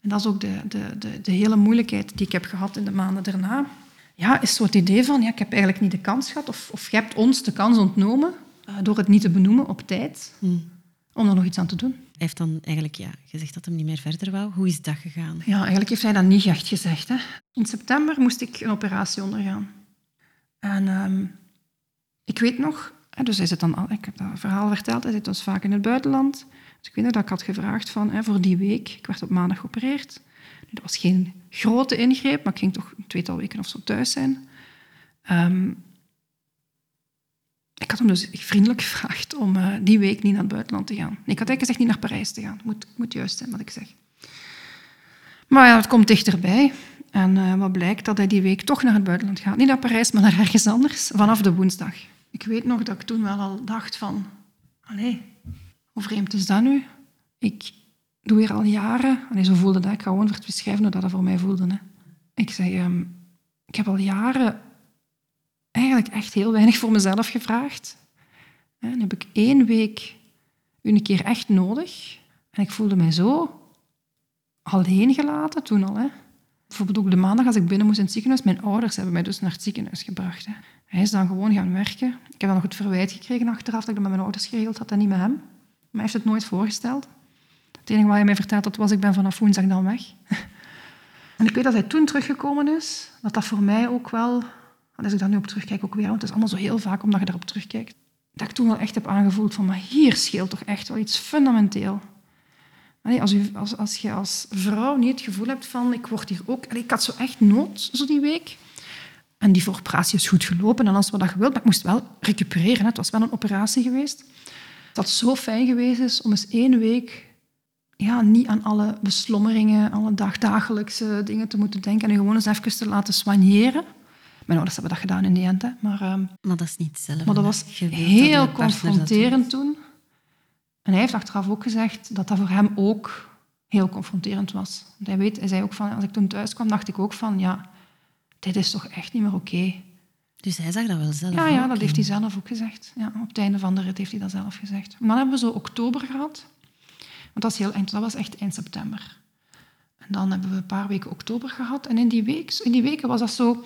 En dat is ook de, de, de, de hele moeilijkheid die ik heb gehad in de maanden daarna. Ja, is zo het idee van, ja, ik heb eigenlijk niet de kans gehad, of, of je hebt ons de kans ontnomen eh, door het niet te benoemen op tijd, Hm. Om er nog iets aan te doen. Hij heeft dan eigenlijk ja, gezegd dat hij niet meer verder wou. Hoe is dat gegaan? Ja, eigenlijk heeft hij dat niet echt gezegd. Hè. In september moest ik een operatie ondergaan. En ehm, ik weet nog, hè, dus hij zit dan, al- ik heb dat verhaal verteld, hij zit dus vaak in het buitenland. Dus ik weet nog dat ik had gevraagd van, hè, voor die week, ik werd op maandag geopereerd. Dat was geen grote ingreep, maar ik ging toch een tweetal weken of zo thuis zijn. Ehm, ik had hem dus vriendelijk gevraagd om eh, die week niet naar het buitenland te gaan. Ik had eigenlijk gezegd niet naar Parijs te gaan. Moet, moet juist zijn wat ik zeg. Maar ja, het komt dichterbij. En eh, wat blijkt dat hij die week toch naar het buitenland gaat. Niet naar Parijs, maar naar ergens anders. Vanaf de woensdag. Ik weet nog dat ik toen wel al dacht van... Allee, hoe vreemd is dat nu? Ik doe hier al jaren... En zo voelde dat. Ik ga gewoon beschrijven hoe dat voor mij voelde. Hè. Ik zeg, ehm, ik heb al jaren eigenlijk echt heel weinig voor mezelf gevraagd. En dan heb ik één week een keer echt nodig. En ik voelde mij zo alleen gelaten toen al. Hè. Bijvoorbeeld ook de maandag als ik binnen moest in het ziekenhuis. Mijn ouders hebben mij dus naar het ziekenhuis gebracht. Hè. Hij is dan gewoon gaan werken. Ik heb dan nog het verwijt gekregen achteraf dat ik dat met mijn ouders geregeld had en niet met hem. Maar hij heeft het nooit voorgesteld. Het enige wat hij mij verteld had was ik ben vanaf woensdag dan weg. *laughs* en ik weet dat hij toen teruggekomen is. Dat dat voor mij ook wel... Als ik daar nu op terugkijk ook weer, want het is allemaal zo heel vaak omdat je daarop terugkijkt. Dat ik toen wel echt heb aangevoeld van, maar hier scheelt toch echt wel iets fundamenteel. als, u, als, als je als vrouw niet het gevoel hebt van, ik word hier ook... ik had zo echt nood, zo die week. En die operatie is goed gelopen en alles wat je wilt. Maar ik moest wel recupereren. Het was wel een operatie geweest. Dat zo fijn geweest is om eens één week ja, niet aan alle beslommeringen, alle dagdagelijkse dingen te moeten denken en je gewoon eens even te laten soigneren. Mijn ouders hebben dat gedaan in die end. Hè. Maar, um, maar dat is niet hetzelfde. Maar dat was heel confronterend toen. En hij heeft achteraf ook gezegd dat dat voor hem ook heel confronterend was. hij, weet, hij zei ook van, als ik toen thuis kwam, dacht ik ook van, ja, dit is toch echt niet meer oké. Dus hij zag dat wel zelf Ja, ja dat heeft hij zelf ook gezegd. Ja, op het einde van de rit heeft hij dat zelf gezegd. Maar dan hebben we zo oktober gehad. Want dat, is heel, dat was echt eind september. En dan hebben we een paar weken oktober gehad. En in die, week, in die weken was dat zo...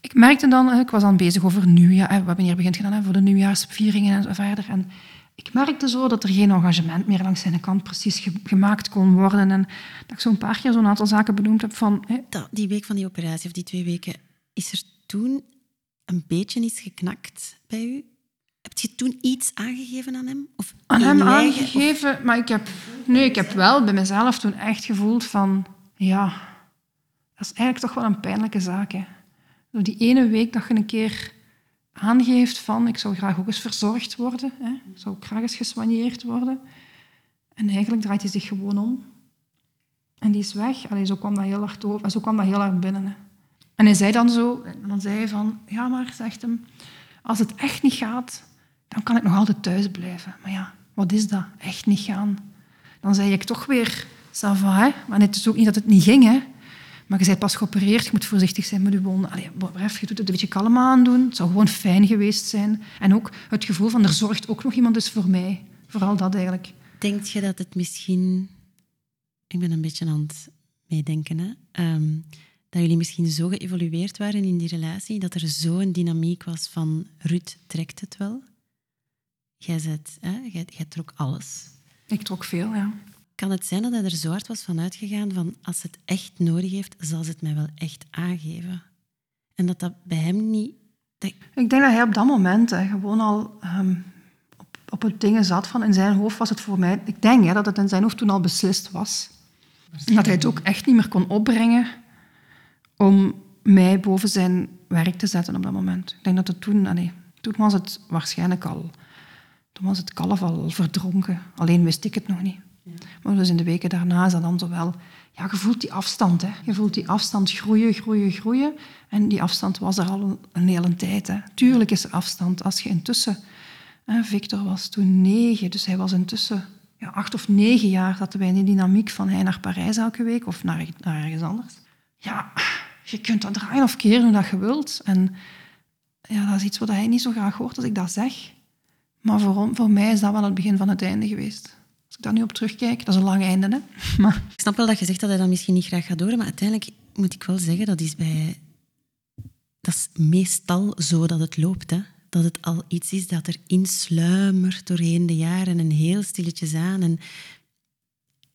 Ik merkte dan, ik was dan bezig over nieuwjaar. Hier begint gedaan voor de nieuwjaarsvieringen en zo verder. En ik merkte zo dat er geen engagement meer langs zijn kant precies gemaakt kon worden. En dat ik zo'n paar keer zo'n aantal zaken benoemd heb van... Hè. die week van die operatie, of die twee weken, is er toen een beetje iets geknakt bij u? Heb je toen iets aangegeven aan hem? Of aan hem aangegeven? Maar ik heb, nee, ik heb wel bij mezelf toen echt gevoeld van... Ja, dat is eigenlijk toch wel een pijnlijke zaak. Hè. Die ene week dat je een keer aangeeft van ik zou graag ook eens verzorgd worden, hè. ik zou graag eens gesoigneerd worden. En eigenlijk draait hij zich gewoon om. En die is weg. Allee, zo kwam dat heel hard over. Zo kwam dat heel hard binnen. Hè. En hij zei dan zo, en dan zei hij van, ja maar, zegt hem, als het echt niet gaat, dan kan ik nog altijd thuis blijven. Maar ja, wat is dat? Echt niet gaan. Dan zei ik toch weer, ça hè? maar het is ook niet dat het niet ging. Hè? Maar je bent pas geopereerd, je moet voorzichtig zijn met je wonden. Allee, bref, je doet het een beetje kalm aandoen. Het zou gewoon fijn geweest zijn. En ook het gevoel van, er zorgt ook nog iemand dus voor mij. Vooral dat eigenlijk. Denk je dat het misschien... Ik ben een beetje aan het meedenken, hè? Ehm, dat jullie misschien zo geëvolueerd waren in die relatie, dat er zo'n dynamiek was van Ruud trekt het wel. Jij, zet, hè? Jij, jij trok alles. Ik trok veel, ja. Kan het zijn dat hij er zo hard was van uitgegaan van als het echt nodig heeft, zal ze het mij wel echt aangeven? En dat dat bij hem niet... Ik denk dat hij op dat moment hè, gewoon al op, op het dingen zat van in zijn hoofd was het voor mij... Ik denk hè, dat het in zijn hoofd toen al beslist was. Dat hij het ook echt niet meer kon opbrengen om mij boven zijn werk te zetten op dat moment. Ik denk dat het toen... Nee, toen was het waarschijnlijk al... Toen was het kalf al verdronken. Alleen wist ik het nog niet. Maar dus in de weken daarna is dat dan zo wel... Ja, je voelt die afstand. Hè. Je voelt die afstand groeien, groeien, groeien. En die afstand was er al een, hele tijd. Hè. Tuurlijk is er afstand. Als je intussen... Hè, Victor was toen negen, dus hij was intussen ja, acht of negen jaar dat wij in die dynamiek van hij naar Parijs elke week of naar, naar ergens anders. Ja, je kunt dat draaien of keren hoe je wilt. En ja, dat is iets wat hij niet zo graag hoort als ik dat zeg. Maar voor, voor mij is dat wel het begin van het einde geweest. Als ik daar nu op terugkijk, dat is een lang einde. Hè? *laughs* Maar... Ik snap wel dat je zegt dat hij dat misschien niet graag gaat horen, maar uiteindelijk moet ik wel zeggen, dat is bij... Dat is meestal zo dat het loopt, hè. Dat het al iets is dat er insluimert doorheen de jaren en heel stilletjes aan. En,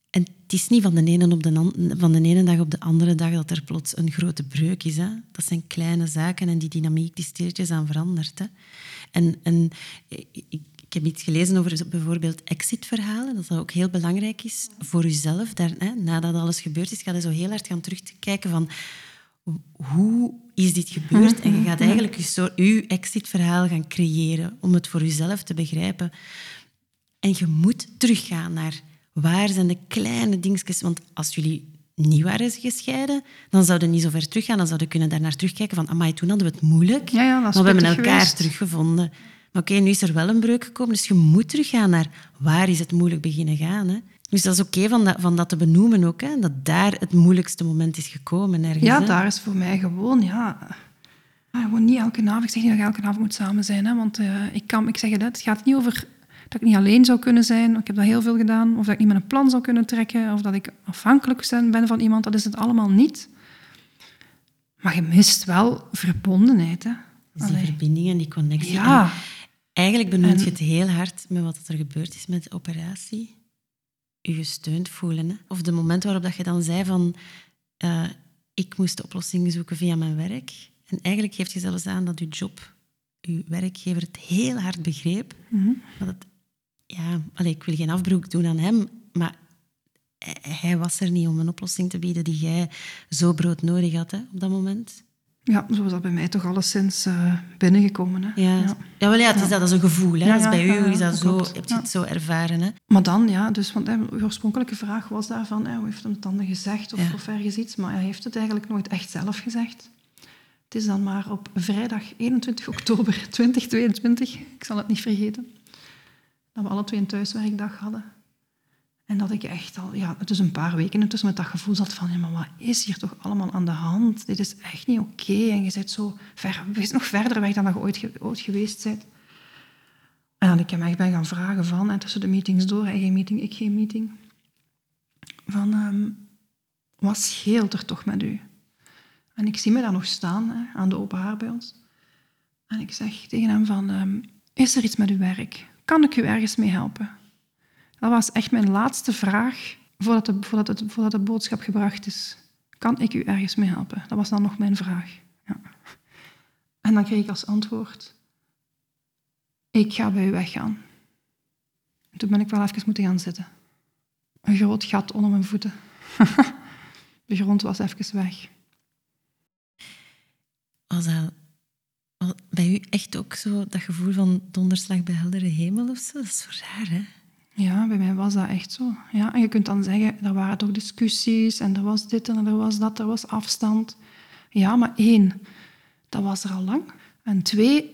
en het is niet van de, ene op de, van de ene dag op de andere dag dat er plots een grote breuk is. Hè. Dat zijn kleine zaken en die dynamiek die stilletjes aan verandert. Hè. En, en ik heb iets gelezen over bijvoorbeeld exitverhalen, dat dat ook heel belangrijk is voor. Daar, hè, nadat alles gebeurd is, ga je zo heel hard gaan terugkijken van hoe is dit gebeurd? En je gaat eigenlijk je, je exitverhaal gaan creëren om het voor jezelf te begrijpen. En je moet teruggaan naar waar zijn de kleine dingetjes. Want als jullie niet waren gescheiden, dan zouden niet zo ver teruggaan. Dan zouden kunnen daar naar terugkijken van, amai, toen hadden we het moeilijk, ja, ja, maar we hebben elkaar teruggevonden. Maar oké, nu is er wel een breuk gekomen, dus je moet teruggaan naar waar is het moeilijk beginnen gaan. Hè? Dus dat is oké van, dat, van dat te benoemen ook, hè? dat daar het moeilijkste moment is gekomen. Ergens, Ja, hè? daar is voor mij gewoon, ja... ah, Gewoon niet elke avond. Ik zeg niet dat je elke avond moet samen zijn, hè, want eh, ik, kan, ik zeg het, het gaat niet over dat ik niet alleen zou kunnen zijn. Ik heb dat heel veel gedaan. Of dat ik niet met een plan zou kunnen trekken. Of dat ik afhankelijk ben van iemand. Dat is het allemaal niet. Maar je mist wel verbondenheid. Hè. Dus die verbinding en die connectie. Ja. En eigenlijk benoemt En- je het heel hard met wat er gebeurd is met de operatie. Je gesteund voelen. Hè? Of de moment waarop dat je dan zei van... eh, ik moest de oplossing zoeken via mijn werk. En eigenlijk geeft je zelfs aan dat je job, je werkgever, het heel hard begreep. Mhm. Dat het, ja, allee, ik wil geen afbroek doen aan hem, maar hij, hij was er niet om een oplossing te bieden die jij zo broodnodig had hè, op dat moment. Ja, zo is dat bij mij toch alleszins eh binnengekomen. Hè. Ja, ja. wel, ja, het is dat, dat is een gevoel. Hè. Ja, ja, bij u ja, is dat zo, klopt. heb je Ja. het zo ervaren. Hè. Maar dan, ja, dus, want hè, uw oorspronkelijke vraag was daarvan, hè, hoe heeft hem het dan gezegd of, Ja. of ergens iets, maar hij heeft het eigenlijk nooit echt zelf gezegd. Het is dan maar op vrijdag 21 oktober *laughs* 2022, ik zal het niet vergeten, dat we alle twee een thuiswerkdag hadden. En dat ik echt al, ja, het is een paar weken intussen met dat gevoel zat van, ja, maar wat is hier toch allemaal aan de hand? Dit is echt niet oké. En je bent zo ver, *laughs* nog verder weg dan dat je ooit, ooit geweest bent. En dan ik hem echt ben gaan vragen van, en tussen de meetings door, hij geen meeting, ik geen meeting, van, ehm, wat scheelt er toch met u? En ik zie me daar nog staan, hè, aan de open haar bij ons. En ik zeg tegen hem van, ehm, is er iets met uw werk? Kan ik u ergens mee helpen? Dat was echt mijn laatste vraag voordat de, voordat voordat de boodschap gebracht is. Kan ik u ergens mee helpen? Dat was dan nog mijn vraag. Ja. En dan kreeg ik als antwoord, ik ga bij u weggaan. En toen ben ik wel even moeten gaan zitten. Een groot gat onder mijn voeten. *laughs* De grond was even weg. Bij u echt ook zo dat gevoel van donderslag bij heldere hemel of zo? Dat is zo raar, hè? Ja, bij mij was dat echt zo. Ja, en je kunt dan zeggen, er waren toch discussies en er was dit en er was dat, er was afstand. Ja, maar één, dat was er al lang. En twee,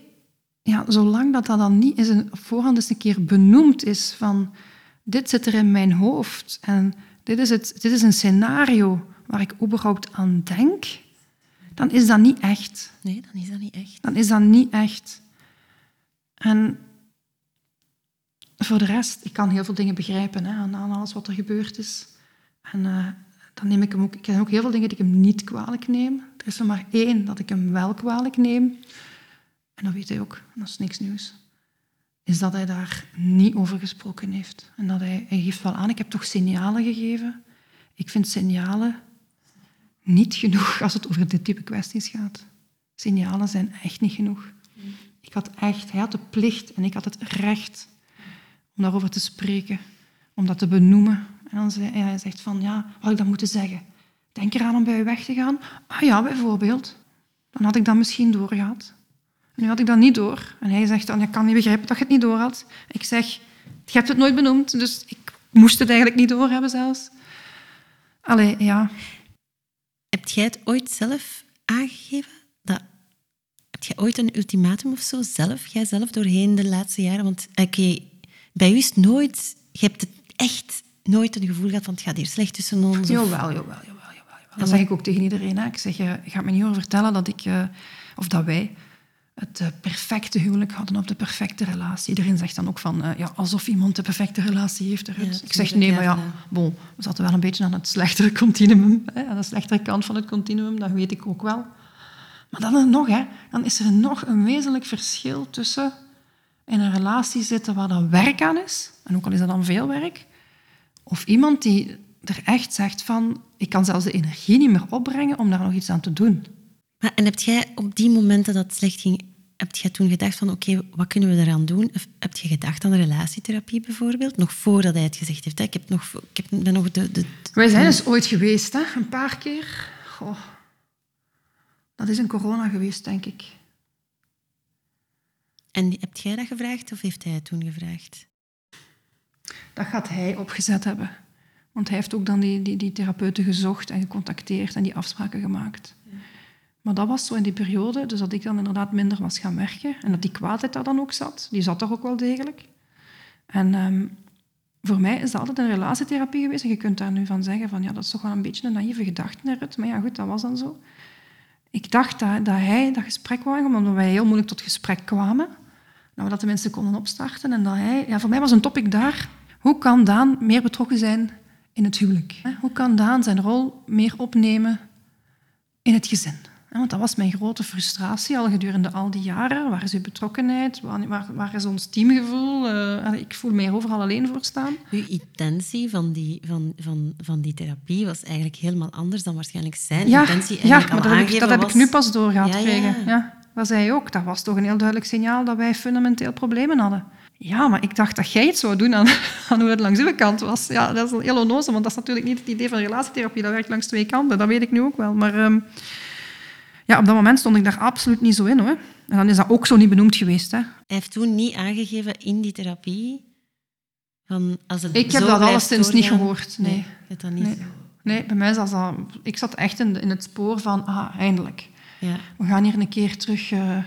ja, zolang dat dat dan niet is een, voorhand eens een keer benoemd is van dit zit er in mijn hoofd en dit is, het, dit is een scenario waar ik überhaupt aan denk, dan is dat niet echt. Nee, dan is dat niet echt. Dan is dat niet echt. En voor de rest, ik kan heel veel dingen begrijpen hè, aan, aan alles wat er gebeurd is. En eh, dan neem ik hem ook... Ik heb ook heel veel dingen die ik hem niet kwalijk neem. Er is er maar één dat ik hem wel kwalijk neem. En dat weet hij ook. Dat is niks nieuws. Is dat hij daar niet over gesproken heeft. En dat hij, hij geeft wel aan, ik heb toch signalen gegeven. Ik vind signalen niet genoeg als het over dit type kwesties gaat. Signalen zijn echt niet genoeg. Ik had echt, hij had de plicht en ik had het recht om daarover te spreken, om dat te benoemen. En dan zei hij, zegt van, ja, wat had ik dan moeten zeggen? Denk eraan om bij u weg te gaan? Ah ja, bijvoorbeeld. Dan had ik dat misschien doorgehad. En nu had ik dat niet door. En hij zegt dan, ik kan niet begrijpen dat je het niet door had. Ik zeg, je hebt het nooit benoemd, dus ik moest het eigenlijk niet doorhebben zelfs. Allee, ja. Heb jij het ooit zelf aangegeven? Dat, heb jij ooit een ultimatum of zo zelf doorheen de laatste jaren? Want oké, bij u is nooit, je hebt het echt nooit het gevoel gehad van het gaat hier slecht tussen ons. of- Jawel, jawel, jawel. jawel, jawel. Dat zeg ik ook tegen iedereen. Hè. Ik zeg, je gaat me niet over vertellen dat ik, eh, of dat wij het eh, perfecte huwelijk hadden of de perfecte relatie. Iedereen zegt dan ook van, eh, ja, alsof iemand de perfecte relatie heeft. Eruit. ik zeg, nee, maar ja, ja. bon, we zaten wel een beetje aan het slechtere continuum, hè, aan de slechtere kant van het continuum, dat weet ik ook wel. Maar dan nog, hè, dan is er nog een wezenlijk verschil tussen in een relatie zitten waar dan werk aan is, en ook al is dat dan veel werk, of iemand die er echt zegt van, ik kan zelfs de energie niet meer opbrengen om daar nog iets aan te doen. Maar, en heb jij op die momenten dat het slecht ging, heb jij toen gedacht van oké, wat kunnen we eraan doen? Of heb je gedacht aan relatietherapie bijvoorbeeld? Nog voordat hij het gezegd heeft. Hè? Ik heb nog, ik heb, ben nog de, de, Wij zijn eens ooit geweest, hè? een paar keer. Goh. Dat is in corona geweest, denk ik. En heb jij dat gevraagd of heeft hij het toen gevraagd? Dat gaat hij opgezet hebben. Want hij heeft ook dan die, die, die therapeuten gezocht en gecontacteerd en die afspraken gemaakt. Maar dat was zo in die periode, dus dat ik dan inderdaad minder was gaan werken. En dat die kwaadheid daar dan ook zat. Die zat er ook wel degelijk. En ehm, voor mij is dat altijd een relatietherapie geweest. En je kunt daar nu van zeggen van, ja, dat is toch wel een beetje een naïeve gedachte, Rut. Maar ja, goed, dat was dan zo. Ik dacht dat, dat hij dat gesprek wou omdat wij heel moeilijk tot gesprek kwamen. Dat we dat de mensen konden opstarten. En dat hij... Ja, voor mij was een topic daar. Hoe kan Daan meer betrokken zijn in het huwelijk? Hoe kan Daan zijn rol meer opnemen in het gezin? Want dat was mijn grote frustratie al gedurende al die jaren. Waar is uw betrokkenheid? Waar, waar is ons teamgevoel? Uh, ik voel mij overal alleen voor staan. Uw intentie van die, van, van, van die therapie was eigenlijk helemaal anders dan waarschijnlijk zijn ja, intentie Ja, maar dat heb, ik, dat heb ik nu pas doorgaan ja, krijgen. Ja. Dat zei hij ook. Dat was toch een heel duidelijk signaal dat wij fundamenteel problemen hadden. Ja, maar ik dacht dat jij het zou doen aan, *laughs* aan hoe het langs uw kant was. Ja, dat is heel onnozel, want dat is natuurlijk niet het idee van relatietherapie. Dat werkt langs twee kanten, dat weet ik nu ook wel. Maar... Um, ja, op dat moment stond ik daar absoluut niet zo in. Hoor. En dan is dat ook zo niet benoemd geweest. Hè. Hij heeft toen niet aangegeven in die therapie... Van als het ik heb dat alleszins niet gehoord. Nee. nee, dat niet. Nee. nee. bij mij was dat... Ik zat echt in, in het spoor van, ah, eindelijk. Ja. We gaan hier een keer terug... Uh,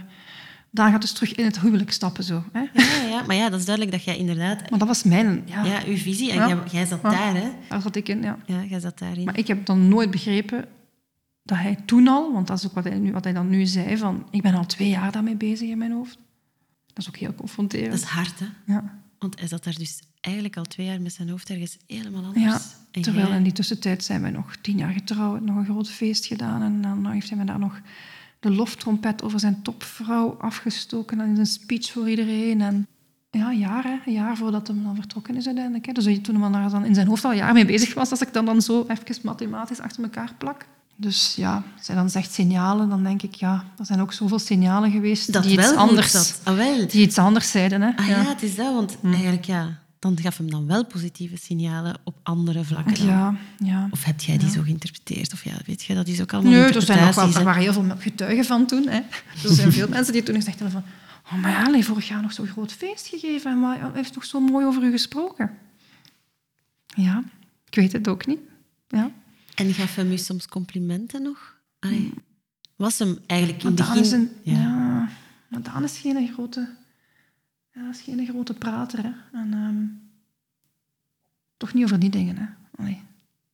daar gaat dus terug in het huwelijk stappen. Zo, hè? Ja, ja, maar ja, dat is duidelijk dat jij inderdaad... Maar dat was mijn... Ja, ja uw visie. En jij, zat daar, hè? Daar zat ik in, ja. Ja, jij zat daarin. Maar ik heb dan nooit begrepen dat hij toen al, want dat is ook wat hij, nu, wat hij dan nu zei, van ik ben al twee jaar daarmee bezig in mijn hoofd. Dat is ook heel confronterend. Dat is hard, hè? Ja. Want hij zat daar dus eigenlijk al twee jaar met zijn hoofd ergens helemaal anders. Ja, terwijl in die tussentijd zijn we nog tien jaar getrouwd, nog een groot feest gedaan. En dan heeft hij me daar nog de loftrompet over zijn topvrouw afgestoken en in een speech voor iedereen. En ja, jaren, een jaar voordat hij dan vertrokken is uiteindelijk. Dus toen hij dan in zijn hoofd al een jaar mee bezig was, als ik dan, dan zo even mathematisch achter elkaar plak. Dus ja, als hij dan zegt signalen, dan denk ik, ja, er zijn ook zoveel signalen geweest dat die, iets anders, dat. Ah, wel. die iets anders zeiden. Hè? Ah, ja. ja. het is dat, want hm. eigenlijk ja, dan gaf hem dan wel positieve signalen op andere vlakken. Dan. Ja, ja. Of heb jij die zo geïnterpreteerd? Of ja, weet je, dat is ook allemaal Nee, er, zijn nog wel, er waren heel veel getuigen van toen. Hè. er zijn veel *laughs* mensen die toen gezegd hebben van... Oh, maar ja, hij vorig jaar nog zo'n groot feest gegeven en hij heeft toch zo mooi over u gesproken. Ja, ik weet het ook niet. Ja. En gaf hem u soms complimenten nog? Allee, was hem eigenlijk in het begin... Een, ja. ja, maar Daan is geen grote, ja, is geen grote prater. Hè. En, um, toch niet over die dingen. Hè. Allee.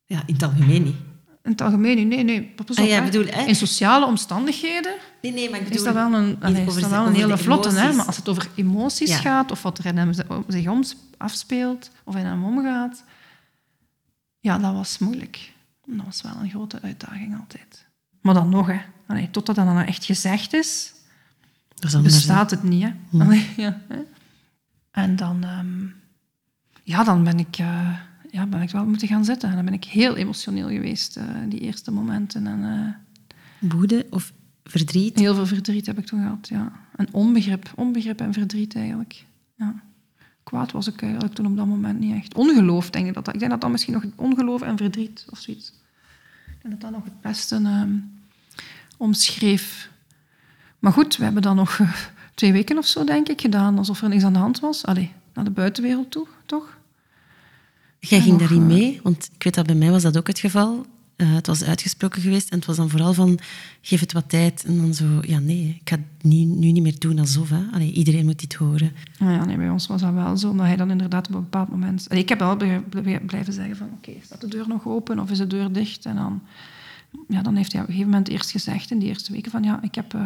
Ja, in het algemeen niet. In het algemeen nee. nee. Pas ah, ja, bedoel, hè? In sociale omstandigheden nee, nee, maar ik bedoel, is dat wel een, allee, is dat wel een hele vlotte. Hè? Maar als het over emoties ja. gaat, of wat er in hem zich om afspeelt, of in hem omgaat, ja, dat was moeilijk. Dat was wel een grote uitdaging altijd. Maar dan nog, hè. Allee, totdat dat dan echt gezegd is, is bestaat het niet. Hè. Allee, ja, hè. En dan, um, ja, dan ben ik, uh, ja, ben ik wel moeten gaan zitten. En dan ben ik heel emotioneel geweest, uh, die eerste momenten. En, uh, Woede of verdriet? Heel veel verdriet heb ik toen gehad, ja. En onbegrip, onbegrip en verdriet eigenlijk. Ja kwaad was ik eigenlijk toen op dat moment niet echt. Ongeloof, denk ik dat. Ik denk dat dat misschien nog ongeloof en verdriet of zoiets. En dat dat nog het beste um, omschreef. Maar goed, we hebben dan nog uh, twee weken of zo, denk ik, gedaan alsof er niks aan de hand was. Allee, naar de buitenwereld toe, toch? Jij ging daarin mee, want ik weet dat bij mij was dat ook het geval. Uh, het was uitgesproken geweest en het was dan vooral van geef het wat tijd. En dan zo, ja nee, ik ga het nu, nu niet meer doen alsof. Hè. Allee, iedereen moet dit horen. Nou ja, nee, bij ons was dat wel zo, omdat hij dan inderdaad op een bepaald moment... Allee, ik heb wel blijven zeggen van oké, okay, staat de deur nog open of is de deur dicht? En dan, ja, dan heeft hij op een gegeven moment eerst gezegd in die eerste weken van ja, ik heb, uh,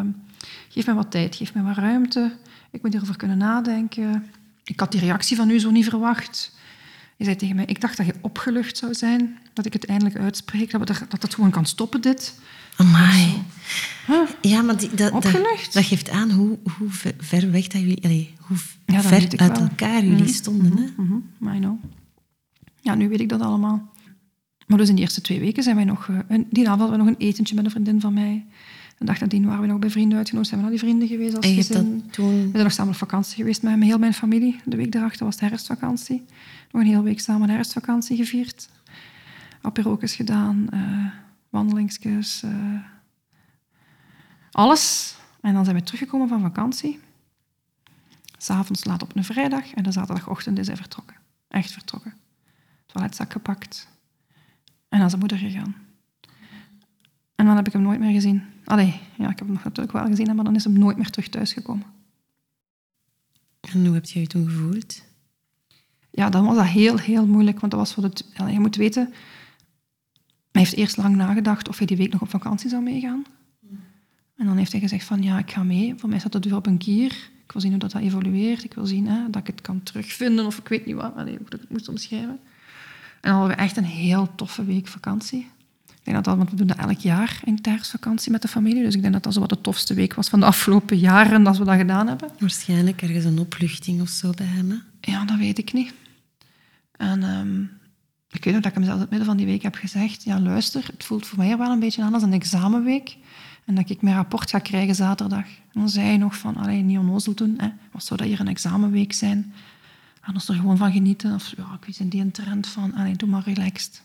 geef me wat tijd, geef me wat ruimte. Ik moet erover kunnen nadenken. Ik had die reactie van u zo niet verwacht. Je zei tegen mij, ik dacht dat je opgelucht zou zijn, dat ik het eindelijk uitspreek, dat, we dat het gewoon kan stoppen, dit. Amai. Huh? Ja, maar die, dat, opgelucht? Dat, geeft aan hoe, hoe ver weg dat jullie, allee, hoe ja, ver uit elkaar jullie mhm. stonden. Mm -hmm. hè? Mm I know. Ja, nu weet ik dat allemaal. Maar dus in de eerste twee weken zijn wij nog... Uh, die avond hadden we nog een etentje met een vriendin van mij. Een dag nadien waren we nog bij vrienden uitgenodigd. Zijn we naar die vrienden geweest als gezin. Toen... We zijn nog samen op vakantie geweest met heel mijn familie. De week daarachter was de herfstvakantie. Nog een hele week samen de herfstvakantie gevierd. Aperokes gedaan, uh, wandelingsjes, uh, alles. En dan zijn we teruggekomen van vakantie. S'avonds laat op een vrijdag en de zaterdagochtend is hij vertrokken. Echt vertrokken. Toiletzak gepakt en naar zijn moeder gegaan. En dan heb ik hem nooit meer gezien. Allee, ja, ik heb hem natuurlijk wel gezien, maar dan is hem nooit meer terug thuisgekomen. En hoe heb je je toen gevoeld? Ja, dan was dat heel, heel moeilijk, want dat was voor het... Je moet weten, hij heeft eerst lang nagedacht of hij die week nog op vakantie zou meegaan. En dan heeft hij gezegd van, ja, ik ga mee. Voor mij staat de deur op een kier. Ik wil zien hoe dat, dat evolueert. Ik wil zien hè, dat ik het kan terugvinden of ik weet niet wat. Allee, hoe ik het moest omschrijven. En dan hadden we echt een heel toffe week vakantie. Ik denk dat dat, want we doen dat elk jaar in herfstvakantie met de familie. Dus ik denk dat dat zo wat de tofste week was van de afgelopen jaren dat we dat gedaan hebben. Waarschijnlijk ergens een opluchting of zo bij hem. Hè? Ja, dat weet ik niet. En ehm, ik weet nog dat ik hem zelfs in het midden van die week heb gezegd... Ja, luister, het voelt voor mij wel een beetje aan als een examenweek. En dat ik mijn rapport ga krijgen zaterdag. En dan zei hij nog van, allee, niet onnozel doen. Hè. Wat zou dat hier een examenweek zijn? En ons er gewoon van genieten. Of ja, ik weet in die een trend van, allee, doe maar relaxed.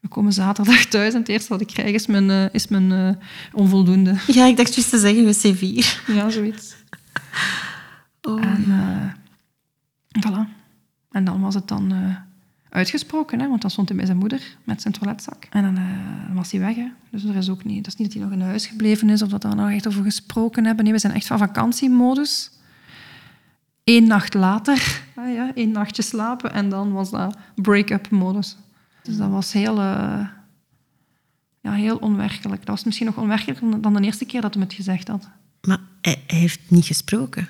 We komen zaterdag thuis en het eerste wat ik krijg is mijn, uh, is mijn uh, onvoldoende. Ja, ik dacht juist te zeggen, we C4. Ja, zoiets. *laughs* Oh. En, uh, voilà. En dan was het dan uitgesproken, hè, want dan stond hij bij zijn moeder met zijn toiletzak. En dan, uh, was hij weg. Hè. Dus er is ook niet, dat is niet dat hij nog in huis gebleven is of dat we daar nog echt over gesproken hebben. Nee, we zijn echt van vakantiemodus. Eén nacht later, ah ja, één nachtje slapen en dan was dat break-up modus. Dus dat was heel, uh, ja, heel onwerkelijk. Dat was misschien nog onwerkelijker dan de eerste keer dat hij het gezegd had. Maar hij, hij heeft niet gesproken?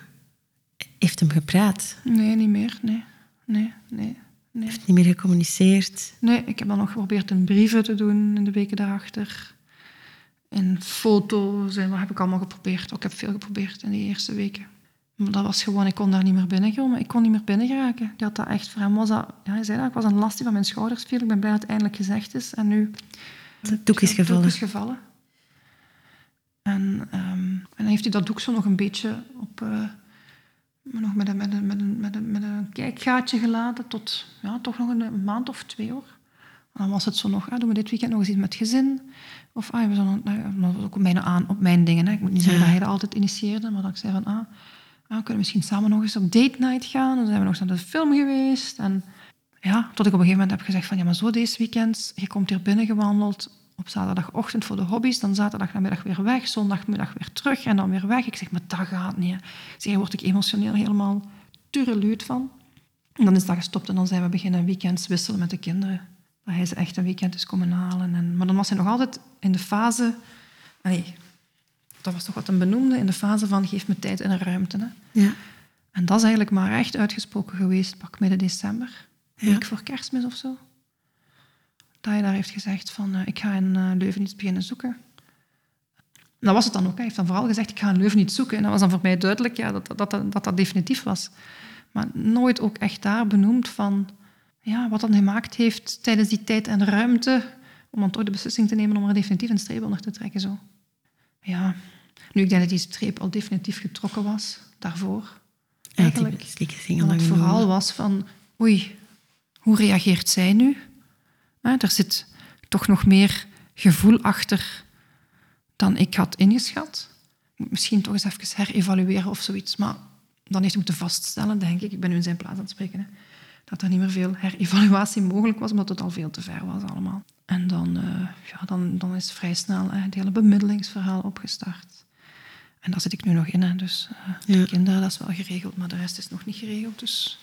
Hij heeft hem gepraat? Nee, niet meer. Nee, nee, nee. Nee. Heeft niet meer gecommuniceerd? Nee, ik heb dan nog geprobeerd in brieven te doen in de weken daarachter. En foto's en wat heb ik allemaal geprobeerd. Ook ik heb veel geprobeerd in die eerste weken. Maar dat was gewoon, ik kon daar niet meer binnen komen. Ik kon niet meer binnen geraken. Die had dat echt, voor hem was dat, ja, hij zei dat, ik was een last die van mijn schouders viel. Ik ben blij dat het eindelijk gezegd is. En nu... Het doek is gevallen. Het is gevallen. En, um, en dan heeft hij dat doek zo nog een beetje op... Uh, nog met een, met, een, met, een, met, een, met een kijkgaatje gelaten tot ja, toch nog een, maand of twee hoor. En dan was het zo nog, ah, doen we dit weekend nog eens iets met gezin? Of ah, we nou, dat was ook bijna aan op mijn dingen. Hè. Ik moet niet zeggen dat hij dat altijd initieerde, maar dat ik zei van, ah, ah, we kunnen misschien samen nog eens op date night gaan. Dan zijn we nog eens naar de film geweest. En ja, tot ik op een gegeven moment heb gezegd van, ja, maar zo deze weekend, je komt hier binnen gewandeld, op zaterdagochtend voor de hobby's, dan zaterdagnamiddag weer weg, zondagmiddag weer terug en dan weer weg. Ik zeg, maar dat gaat niet. Zeg, word ik emotioneel helemaal tureluut van. En dan is dat gestopt en dan zijn we beginnen weekends wisselen met de kinderen. Dat hij ze echt een weekend is komen halen. En, maar dan was hij nog altijd in de fase... Nee, dat was toch wat een benoemde, in de fase van geef me tijd en ruimte. Hè. Ja. En dat is eigenlijk maar echt uitgesproken geweest, pak midden december. Een week voor kerstmis of zo dat hij daar heeft gezegd van uh, ik ga in uh, Leuven iets beginnen zoeken. dat was het dan ook. Hij heeft dan vooral gezegd ik ga in Leuven iets zoeken. En dat was dan voor mij duidelijk ja, dat, dat, dat, dat, dat definitief was. Maar nooit ook echt daar benoemd van ja, wat dan gemaakt heeft tijdens die tijd en ruimte om dan toch de beslissing te nemen om er definitief een streep onder te trekken. Zo. Ja, nu ik denk dat die streep al definitief getrokken was daarvoor. Eigenlijk. Ja, die het verhaal was van oei, hoe reageert zij nu? Er zit toch nog meer gevoel achter dan ik had ingeschat. Ik moet misschien toch eens even herevalueren of zoiets. Maar dan heeft moeten vaststellen, denk ik, ik ben nu in zijn plaats aan het spreken, hè, dat er niet meer veel herevaluatie mogelijk was, omdat het al veel te ver was allemaal. En dan, uh, ja, dan, dan is vrij snel hè, het hele bemiddelingsverhaal opgestart. En daar zit ik nu nog in. Hè. Dus uh, de kinderen, dat is wel geregeld, maar de rest is nog niet geregeld. Dus,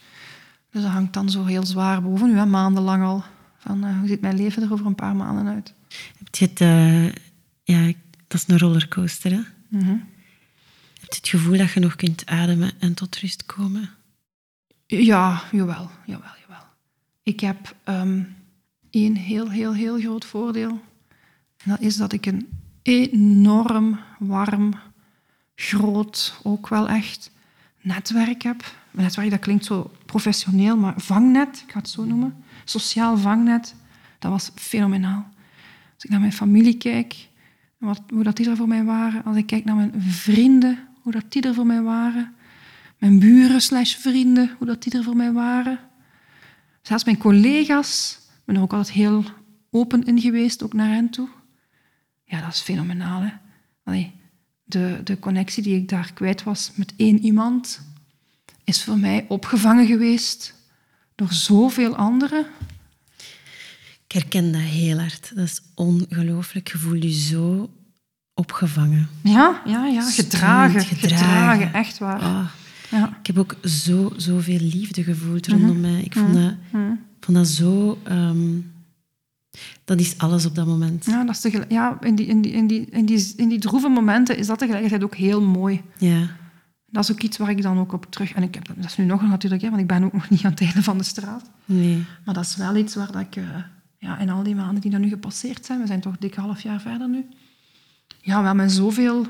dus dat hangt dan zo heel zwaar boven u, hè, maandenlang al. Van uh, hoe ziet mijn leven er over een paar maanden uit? Heb je het, uh, ja, dat is een rollercoaster, hè? Mm -hmm. Heb je het gevoel dat je nog kunt ademen en tot rust komen? Ja, jawel, jawel, jawel. Ik heb um, één heel, heel, heel groot voordeel. En dat is dat ik een enorm warm, groot, ook wel echt netwerk heb. Een netwerk, dat klinkt zo professioneel, maar vangnet, ik ga het zo noemen sociaal vangnet, dat was fenomenaal. Als ik naar mijn familie kijk, wat, hoe dat die er voor mij waren, als ik kijk naar mijn vrienden, hoe dat die er voor mij waren, mijn buren slash vrienden, hoe dat die er voor mij waren. Zelfs mijn collega's, ik ben er ook altijd heel open in geweest, ook naar hen toe. Ja, dat is fenomenaal. Hè? Allee, de, de connectie die ik daar kwijt was met één iemand, is voor mij opgevangen geweest door zoveel anderen. Ik herken dat heel hard. Dat is ongelooflijk. Je voelt je zo opgevangen. Ja, ja, ja. Gedragen, gedragen, echt waar. Ah, Ja. ik heb ook zo, zoveel liefde gevoeld rondom Mhm. mij. Ik vond dat, vond dat zo... ehm, dat is alles op dat moment. Ja, dat is tegelijk- ja in, die, in, die, in, die, in, die, in die droeve momenten is dat tegelijkertijd ook heel mooi. Ja. Dat is ook iets waar ik dan ook op terug... En ik heb, dat is nu nog natuurlijk, hè, want ik ben ook *laughs* nog niet aan het einde van de straat. Nee. Maar dat is wel iets waar dat ik... eh, ja, in al die maanden die dan nu gepasseerd zijn, we zijn toch dik half jaar verder nu, ja, wel met zoveel...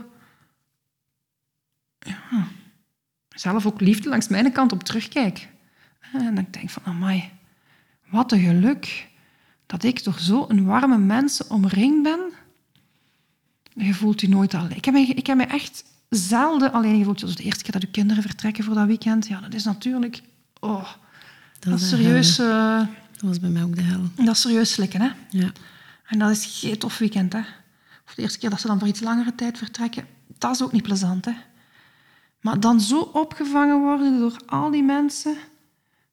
Ja, zelf ook liefde langs mijn kant op terugkijk. En dan denk ik van, amai, wat een geluk dat ik door zo'n warme mensen omringd ben. Je voelt je nooit alleen. Ik heb me, ik heb me echt zelden alleen gevoeld. Dus de eerste keer dat uw kinderen vertrekken voor dat weekend, ja, dat is natuurlijk... Oh, dat, is de serieus, eh, Dat was bij mij ook de hel. dat is serieus slikken, hè. Ja. En dat is geen tof weekend, hè. Of de eerste keer dat ze dan voor iets langere tijd vertrekken, dat is ook niet plezant, hè. Maar dan zo opgevangen worden door al die mensen...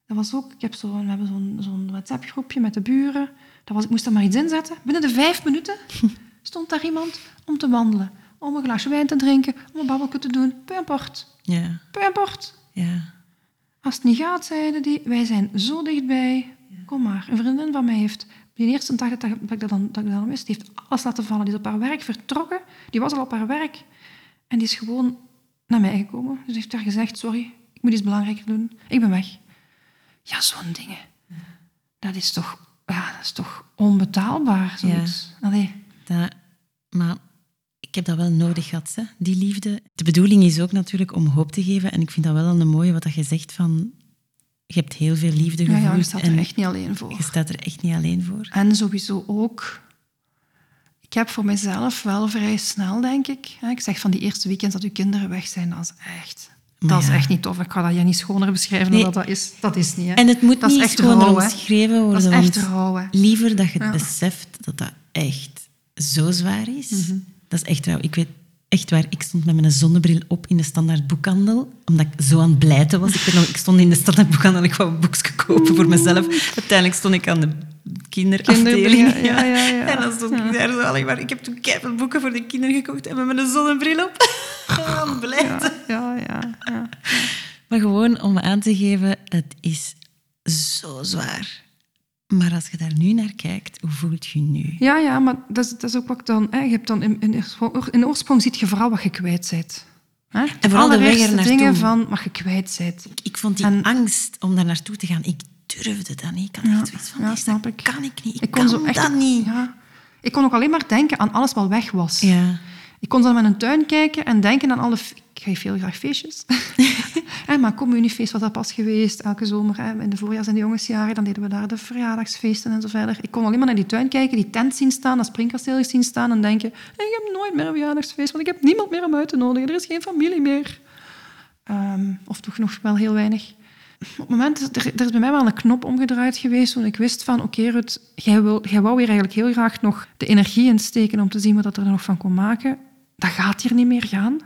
Dat was ook... Ik heb zo, we hebben zo'n zo'n WhatsApp-groepje met de buren. Dat was, ik moest er maar iets inzetten. Binnen de vijf minuten *laughs* stond daar iemand om te wandelen. Om een glaasje wijn te drinken, om een babbelje te doen. Peu importe. Ja. Peu importe. Ja. Als het niet gaat, zeiden die, wij zijn zo dichtbij. Kom maar. Een vriendin van mij heeft, die eerste dag dat, dat ik dat dan, dat ik dat dan wist, die heeft alles laten vallen. Die is op haar werk vertrokken. Die was al op haar werk. En die is gewoon naar mij gekomen. Dus die heeft daar gezegd, sorry, ik moet iets belangrijker doen. Ik ben weg. Ja, zo'n dingen. Dat is toch, ja, dat is toch onbetaalbaar, zoiets. Allee. Dat, maar ik heb dat wel nodig gehad, hè, die liefde. De bedoeling is ook natuurlijk om hoop te geven. En ik vind dat wel een mooie wat dat je zegt van... Je hebt heel veel liefde Ja, gevoeld. ja, je staat er echt niet alleen voor. je staat er echt niet alleen voor. En sowieso ook... Ik heb voor mezelf wel vrij snel, denk ik... hè, Ik zeg van die eerste weekends dat uw kinderen weg zijn, dat is echt... Maar dat is echt niet tof. Ik ga dat je niet schoner beschrijven Nee. dan dat dat is. Dat is niet, hè. En het moet dat niet rauw, hè. omschreven worden. Dat is echt rauw. Liever dat je Ja. beseft dat dat echt zo zwaar is. Mhm. Dat is echt rauw. Ik weet echt waar, ik stond met mijn zonnebril op in de standaard boekhandel, omdat ik zo aan het blijten was. Ik, weet nog, ik stond in de standaard boekhandel en ik wou boekje kopen voor mezelf. Uiteindelijk stond ik aan de kinderafdeling. Ja, ja, ja. *laughs* En dan stond ik daar zo alleen maar... Ik heb toen keiveel boeken voor de kinderen gekocht en met mijn zonnebril op. *laughs* aan het blijten. Maar gewoon om aan te geven, het is zo zwaar. Maar als je daar nu naar kijkt, hoe voelt je nu? Ja, ja, maar dat is, dat is ook wat ik dan... Hè, je hebt dan in, in, in oorsprong ziet je vooral wat je kwijt bent. Hè? En vooral de weg ernaartoe. dingen van wat je kwijt bent. Ik vond die En- angst om daar naartoe te gaan, ik durfde dat niet. Ik had Ja, echt zoiets van, ja, nee, snap dat ik. kan ik niet. Ik, Ik kon zo echt... dat niet. Ja. Ik kon ook alleen maar denken aan alles wat weg was. Ja. Ik kon zo naar mijn tuin kijken en denken aan alle... Ik geef heel graag feestjes. *laughs* Hè, maar communiefeest was dat pas geweest. Elke zomer, hè, in de voorjaars- en de jongensjaren, dan deden we daar de verjaardagsfeesten en zo verder. Ik kon alleen maar naar die tuin kijken, die tent zien staan, dat springkasteel zien staan en denken... Ik heb nooit meer een verjaardagsfeest, want ik heb niemand meer om uit te nodigen. Er is geen familie meer. Ehm, of toch nog wel heel weinig. Op het moment, er, er is bij mij wel een knop omgedraaid geweest toen ik wist van, oké Ruud, jij, wil, jij wou hier eigenlijk heel graag nog de energie insteken om te zien wat dat er nog van kon maken. Dat gaat hier niet meer gaan.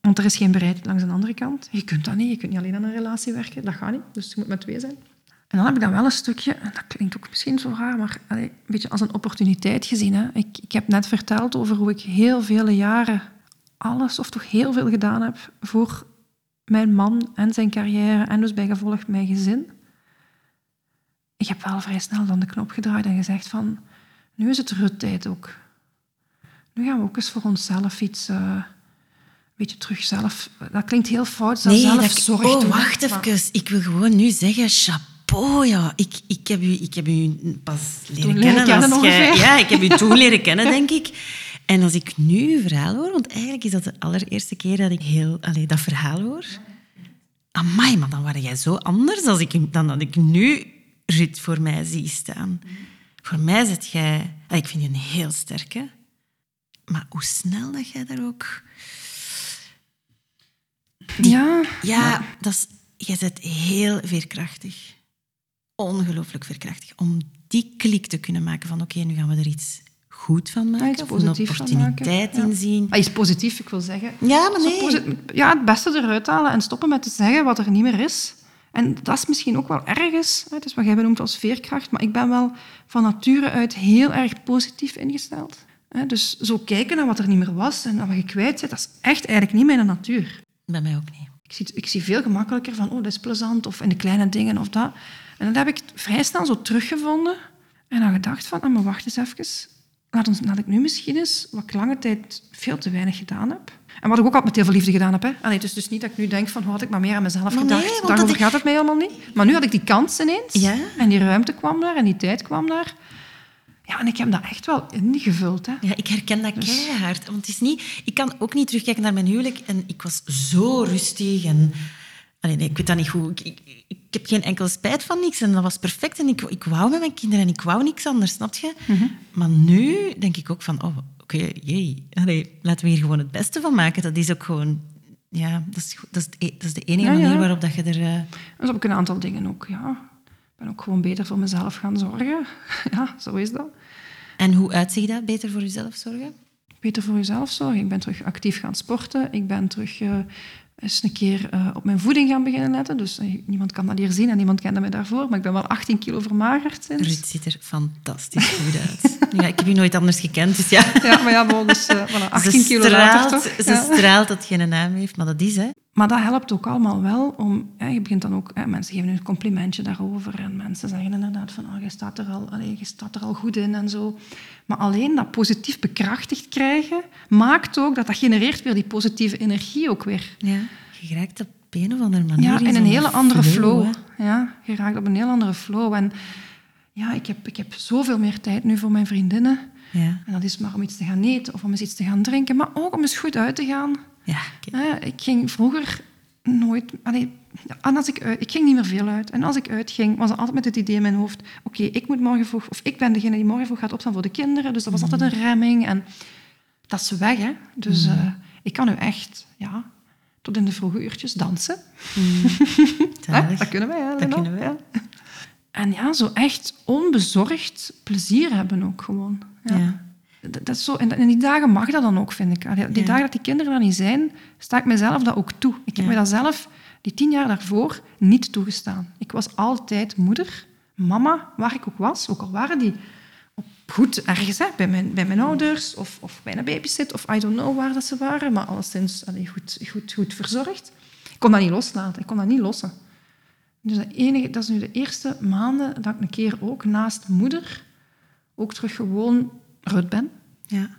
Want er is geen bereidheid langs de andere kant. Je kunt dat niet. Je kunt niet alleen aan een relatie werken. Dat gaat niet. Dus je moet met twee zijn. En dan heb ik dat wel een stukje, en dat klinkt ook misschien zo raar, maar allee, een beetje als een opportuniteit gezien. Hè. Ik, ik heb net verteld over hoe ik heel vele jaren alles, of toch heel veel gedaan heb voor mijn man en zijn carrière en dus bijgevolg mijn gezin. Ik heb wel vrij snel dan de knop gedraaid en gezegd van, nu is het ruttijd ook. Nu gaan we ook eens voor onszelf iets, eh, een beetje terug zelf... Dat klinkt heel fout, Nee, zelf dat, zorg oh, doen, wacht maar- even. Ik wil gewoon nu zeggen, chapeau, ja. Ik, ik, heb, u, ik heb u pas leren kennen. kennen als jij- ja, ik heb u *laughs* toen leren kennen, denk ik. En als ik nu uw verhaal hoor, want eigenlijk is dat de allereerste keer dat ik heel, allee, dat verhaal hoor. Amai, maar dan waren jij zo anders als ik, dan dat ik nu Ruud voor mij zie staan. Voor mij zit jij... Ik vind je een heel sterke. Maar hoe snel dat jij daar ook... Ja, Ja, Dat is, jij bent heel veerkrachtig. Ongelooflijk veerkrachtig. Om die klik te kunnen maken van oké, nu gaan we er iets goed van maken. iets of een opportuniteit ja. inzien. Ah, iets positief, ik wil zeggen. Ja, maar nee. Ja, het beste eruit halen en stoppen met te zeggen wat er niet meer is. En dat is misschien ook wel ergens, het is wat jij benoemt als veerkracht, maar ik ben wel van nature uit heel erg positief ingesteld. Dus zo kijken naar wat er niet meer was en wat je kwijt zit, dat is echt eigenlijk niet mijn natuur. Bij mij ook niet. Ik zie, ik zie veel gemakkelijker van, oh, dat is plezant, of in de kleine dingen of dat. En dan heb ik vrij snel zo teruggevonden en dan gedacht van, ah, maar wacht eens even. Laat, ons, laat ik nu misschien eens wat ik lange tijd veel te weinig gedaan heb. En wat ik ook altijd met heel veel liefde gedaan heb. Hè. Allee, dus, dus niet dat ik nu denk van, hoe had ik maar meer aan mezelf gedacht. Nee, Daarover gaat het mij helemaal niet. Maar nu had ik die kans ineens. Ja. En die ruimte kwam daar en die tijd kwam daar. Ja, en ik heb dat echt wel ingevuld. Hè. Ja, ik herken dat dus... keihard. Want het is niet... Ik kan ook niet terugkijken naar mijn huwelijk. En ik was zo rustig en... Allee, nee, ik weet dat niet goed. Ik, ik, ik, heb geen enkele spijt van niks. En dat was perfect. En ik, ik wou met mijn kinderen en ik wou niks anders, snap je? Mhm. Maar nu denk ik ook van... Oh, oké, okay, jee. laten we hier gewoon het beste van maken. Dat is ook gewoon... Ja, dat is, dat is, de, e- dat is de enige manier waarop dat je er... Uh... Dus heb ik een aantal dingen ook, ja. Ben ook gewoon beter voor mezelf gaan zorgen. *laughs* ja, zo is dat. En hoe uitziet dat, beter voor jezelf zorgen? Beter voor jezelf zorgen. Ik ben terug actief gaan sporten. Ik ben terug uh, eens een keer uh, op mijn voeding gaan beginnen letten. Dus uh, niemand kan dat hier zien en niemand kende mij daarvoor. Maar ik ben wel 18 kilo vermagerd sinds. Ruud ziet er fantastisch goed uit. *laughs* ja, ik heb je nooit anders gekend, dus ja. ja, maar ja, volgens uh, voilà, 18 ze kilo later toch? Ze straalt dat geen naam heeft, maar dat is, hè. Maar dat helpt ook allemaal wel om... Hè, je begint dan ook... Hè, mensen geven een complimentje daarover en mensen zeggen inderdaad van oh, je, staat er al, allez, je staat er al goed in en zo. Maar alleen dat positief bekrachtigd krijgen maakt ook dat dat genereert weer die positieve energie ook weer. Ja, je raakt op een of andere manier ja, in, een hele andere flow. ja, je raakt op een heel andere flow. En ja, ik heb, ik heb zoveel meer tijd nu voor mijn vriendinnen. Ja. En dat is maar om iets te gaan eten of om eens iets te gaan drinken, maar ook om eens goed uit te gaan. Ja, ik ging vroeger nooit... Allee, als ik, uit, ik ging niet meer veel uit. En als ik uitging, was er altijd met het idee in mijn hoofd... Oké, ik moet morgen vroeg... Of ik ben degene die morgen vroeg gaat opstaan voor de kinderen. Dus dat was altijd een remming. En dat is weg, hè. Dus mm. uh, ik kan nu echt... Ja, tot in de vroege uurtjes dansen. Mm. *laughs* dat kunnen wij, hè. Dat kunnen wij. En ja, zo echt onbezorgd plezier hebben ook gewoon. ja. ja dat is zo, en in die dagen mag dat dan ook, vind ik. Die dagen dat die kinderen er niet zijn, sta ik mezelf dat ook toe. Ik heb me dat zelf, die tien jaar daarvoor, niet toegestaan. Ik was altijd moeder, mama, waar ik ook was. Ook al waren die goed ergens, hè, bij, mijn, bij mijn ouders of, of bij een babysit, of I don't know waar dat ze waren, maar alleszins allee, goed, goed, goed verzorgd. Ik kon dat niet loslaten, ik kon dat niet lossen. Dus dat, enige, dat is nu de eerste maanden dat ik een keer ook naast moeder ook terug gewoon Rut ben. Ja.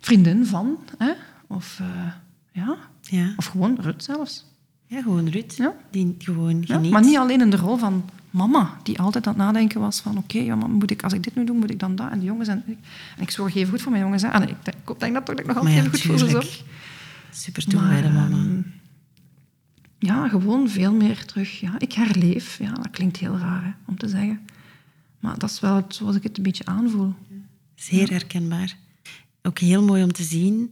Vriendin van, hè? Of, uh, ja. ja. of gewoon Rut zelfs. Ja, gewoon Rut. Ja. Die gewoon geniet. maar niet alleen in de rol van mama, die altijd aan het nadenken was van oké, okay, moet ik, als ik dit nu doe, moet ik dan dat. En de jongens, en ik, en ik zorg even goed voor mijn jongens. En ik denk, ik denk dat, toch, dat ik nog altijd even goed voor ze zorg. Super toe bij de mama. Ehm, ja, gewoon veel meer terug. Ja, ik herleef. Ja, dat klinkt heel raar hè, om te zeggen. Maar dat is wel zoals ik het een beetje aanvoel. Zeer herkenbaar. Ook heel mooi om te zien.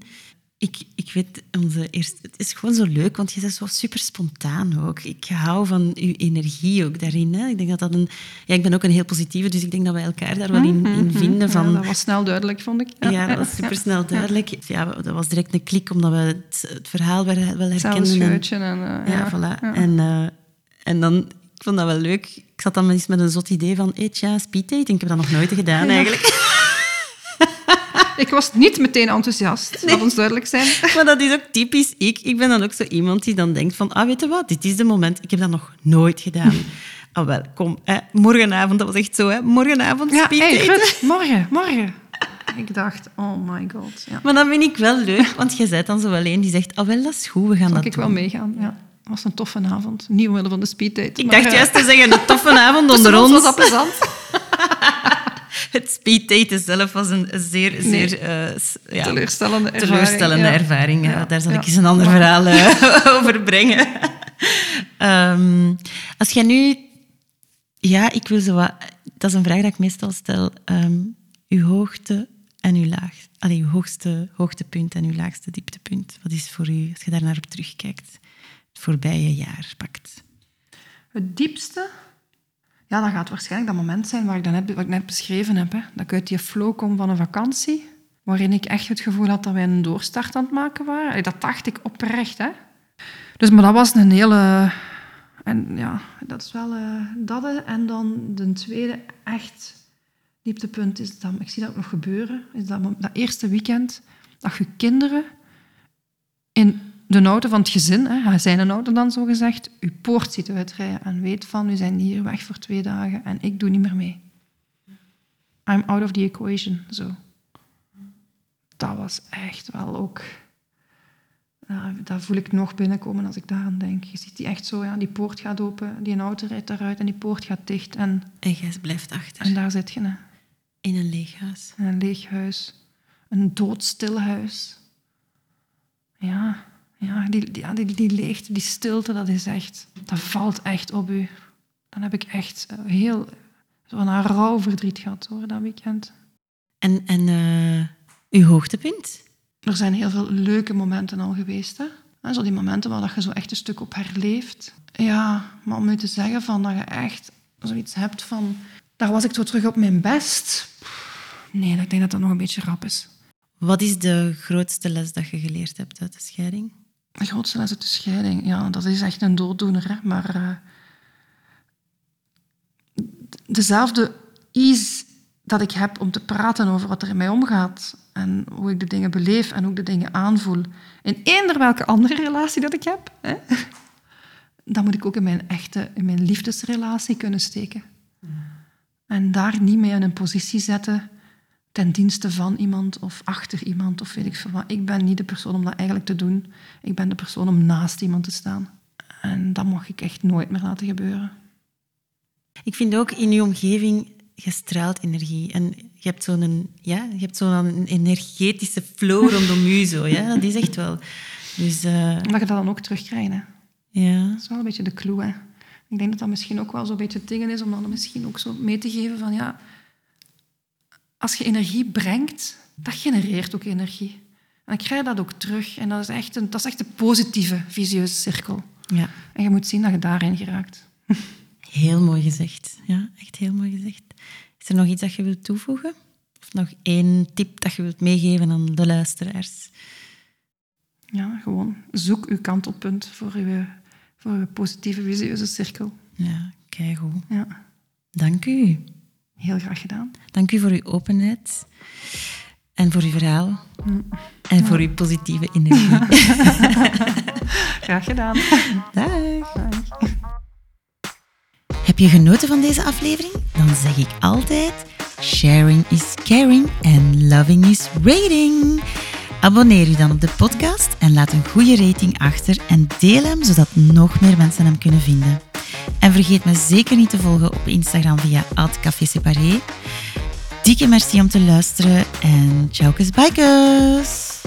Ik, ik weet, onze eerste, het is gewoon zo leuk, want je bent zo super spontaan ook. Ik hou van uw energie ook daarin. Hè. Ik, denk dat dat een, ja, ik ben ook een heel positieve, dus ik denk dat wij elkaar daar wel in, in mhm. vinden. Van, dat was snel duidelijk, vond ik. Ja, dat was super snel duidelijk. Ja, dat was direct een klik, omdat we het, het verhaal wel herkenden. En, en uh, ja, voilà. En, uh, en dan, ik vond dat wel leuk. Ik zat dan eens met een zot idee van, eet ja, speed dating. Ik heb dat nog nooit gedaan, eigenlijk. *laughs* ik was niet meteen enthousiast, nee. laat ons duidelijk zijn. *laughs* Maar dat is ook typisch ik. Ik ben dan ook zo iemand die dan denkt van, ah, weet je wat, dit is de moment. Ik heb dat nog nooit gedaan. *laughs* Ah, wel, kom, hè. morgenavond, dat was echt zo, hè. Morgenavond, ja, hey, *laughs* morgen, morgen. Ik dacht, oh my god. Ja. Maar dat vind ik wel leuk, want je bent dan zo alleen die zegt, ah, wel, dat is goed, we gaan Zal dat ik wel meegaan, ja. Het was een toffe avond. Niet omwille van de speeddate. Ik dacht juist te zeggen, een toffe avond onder ons. was dat plezant. Het speeddaten zelf was een zeer, zeer uh, ja, teleurstellende ervaring. Teleurstellende ja. ervaring. Ja. Daar zal ik eens een ander verhaal uh, *laughs* *laughs* over brengen. um, als jij nu... Ja, ik wil zo wat... Dat is een vraag die ik meestal stel. Um, uw hoogte en uw laag. Allee, uw hoogste hoogtepunt en uw laagste dieptepunt. Wat is voor u, als je daar naar op terugkijkt, het voorbije jaar pakt? Het diepste ja, dat gaat waarschijnlijk dat moment zijn waar ik, dan heb, wat ik net beschreven heb. Hè. Dat ik uit die flow kom van een vakantie, waarin ik echt het gevoel had dat wij een doorstart aan het maken waren. Dat dacht ik oprecht. Hè. Dus, maar dat was een hele... En ja, dat is wel uh, dat. En dan de tweede echt dieptepunt is dat, ik zie dat nog gebeuren, is dat, dat eerste weekend dat je kinderen in de auto van het gezin, hè, zijn een auto dan zo gezegd, uw poort ziet uitrijden en weet van, u zijn hier weg voor twee dagen en ik doe niet meer mee. I'm out of the equation, zo. Dat was echt wel ook... Ja, dat voel ik nog binnenkomen als ik daaraan denk. Je ziet die echt zo, ja, die poort gaat open, die auto rijdt daaruit en die poort gaat dicht. En, en jij blijft achter. En daar zit je. Hè. In een leeg huis. In een leeg huis. Een doodstil huis. Ja, ja, die, die, die, die leegte, die stilte, dat is echt... Dat valt echt op u. Dan heb ik echt eh, heel... Zo'n rouwverdriet gehad, hoor, dat weekend. En, en uh, uw hoogtepunt? Er zijn heel veel leuke momenten al geweest, hè. En zo die momenten waar je zo echt een stuk op herleeft. Ja, maar om u te zeggen van dat je echt zoiets hebt van... Daar was ik zo terug op mijn best. Nee, ik denk dat dat nog een beetje rap is. Wat is de grootste les dat je geleerd hebt uit de scheiding? De grootste les uit de scheiding? Ja, dat is echt een dooddoener. Hè? Maar uh, dezelfde ease dat ik heb om te praten over wat er in mij omgaat en hoe ik de dingen beleef en hoe ik de dingen aanvoel, in eender welke andere relatie dat ik heb, hè, *laughs* dan moet ik ook in mijn echte, in mijn liefdesrelatie kunnen steken. En daar niet mee in een positie zetten ten dienste van iemand of achter iemand of weet ik veel wat. Ik ben niet de persoon om dat eigenlijk te doen. Ik ben de persoon om naast iemand te staan. En dat mag ik echt nooit meer laten gebeuren. Ik vind ook in je omgeving, je straalt energie. En je hebt zo'n ja, je hebt zo'n energetische flow rondom je. Zo, ja? Dat is echt wel. Dus, uh... Dat je dat dan ook terugkrijgt. Ja. Dat is wel een beetje de clue. Hè? Ik denk dat dat misschien ook wel zo'n beetje het ding is om dan misschien ook zo mee te geven van ja, als je energie brengt, dat genereert ook energie. En dan krijg je dat ook terug. En dat is echt een, dat is echt een positieve, visieuze cirkel. Ja. En je moet zien dat je daarin geraakt. Heel mooi gezegd. Ja, echt heel mooi gezegd. Is er nog iets dat je wilt toevoegen? Of nog één tip dat je wilt meegeven aan de luisteraars? Ja, gewoon zoek uw kantelpunt voor uw, voor uw positieve, visieuze cirkel. Ja, kijk goed. Ja. Dank u. Heel graag gedaan. Dank u voor uw openheid en voor uw verhaal en voor uw positieve energie. *laughs* graag gedaan. Dag. Heb je genoten van deze aflevering? Dan zeg ik altijd: sharing is caring and loving is rating. Abonneer je dan op de podcast en laat een goede rating achter en deel hem zodat nog meer mensen hem kunnen vinden. En vergeet me zeker niet te volgen op Instagram via Café Separé. Dikke merci om te luisteren en ciao, bikers!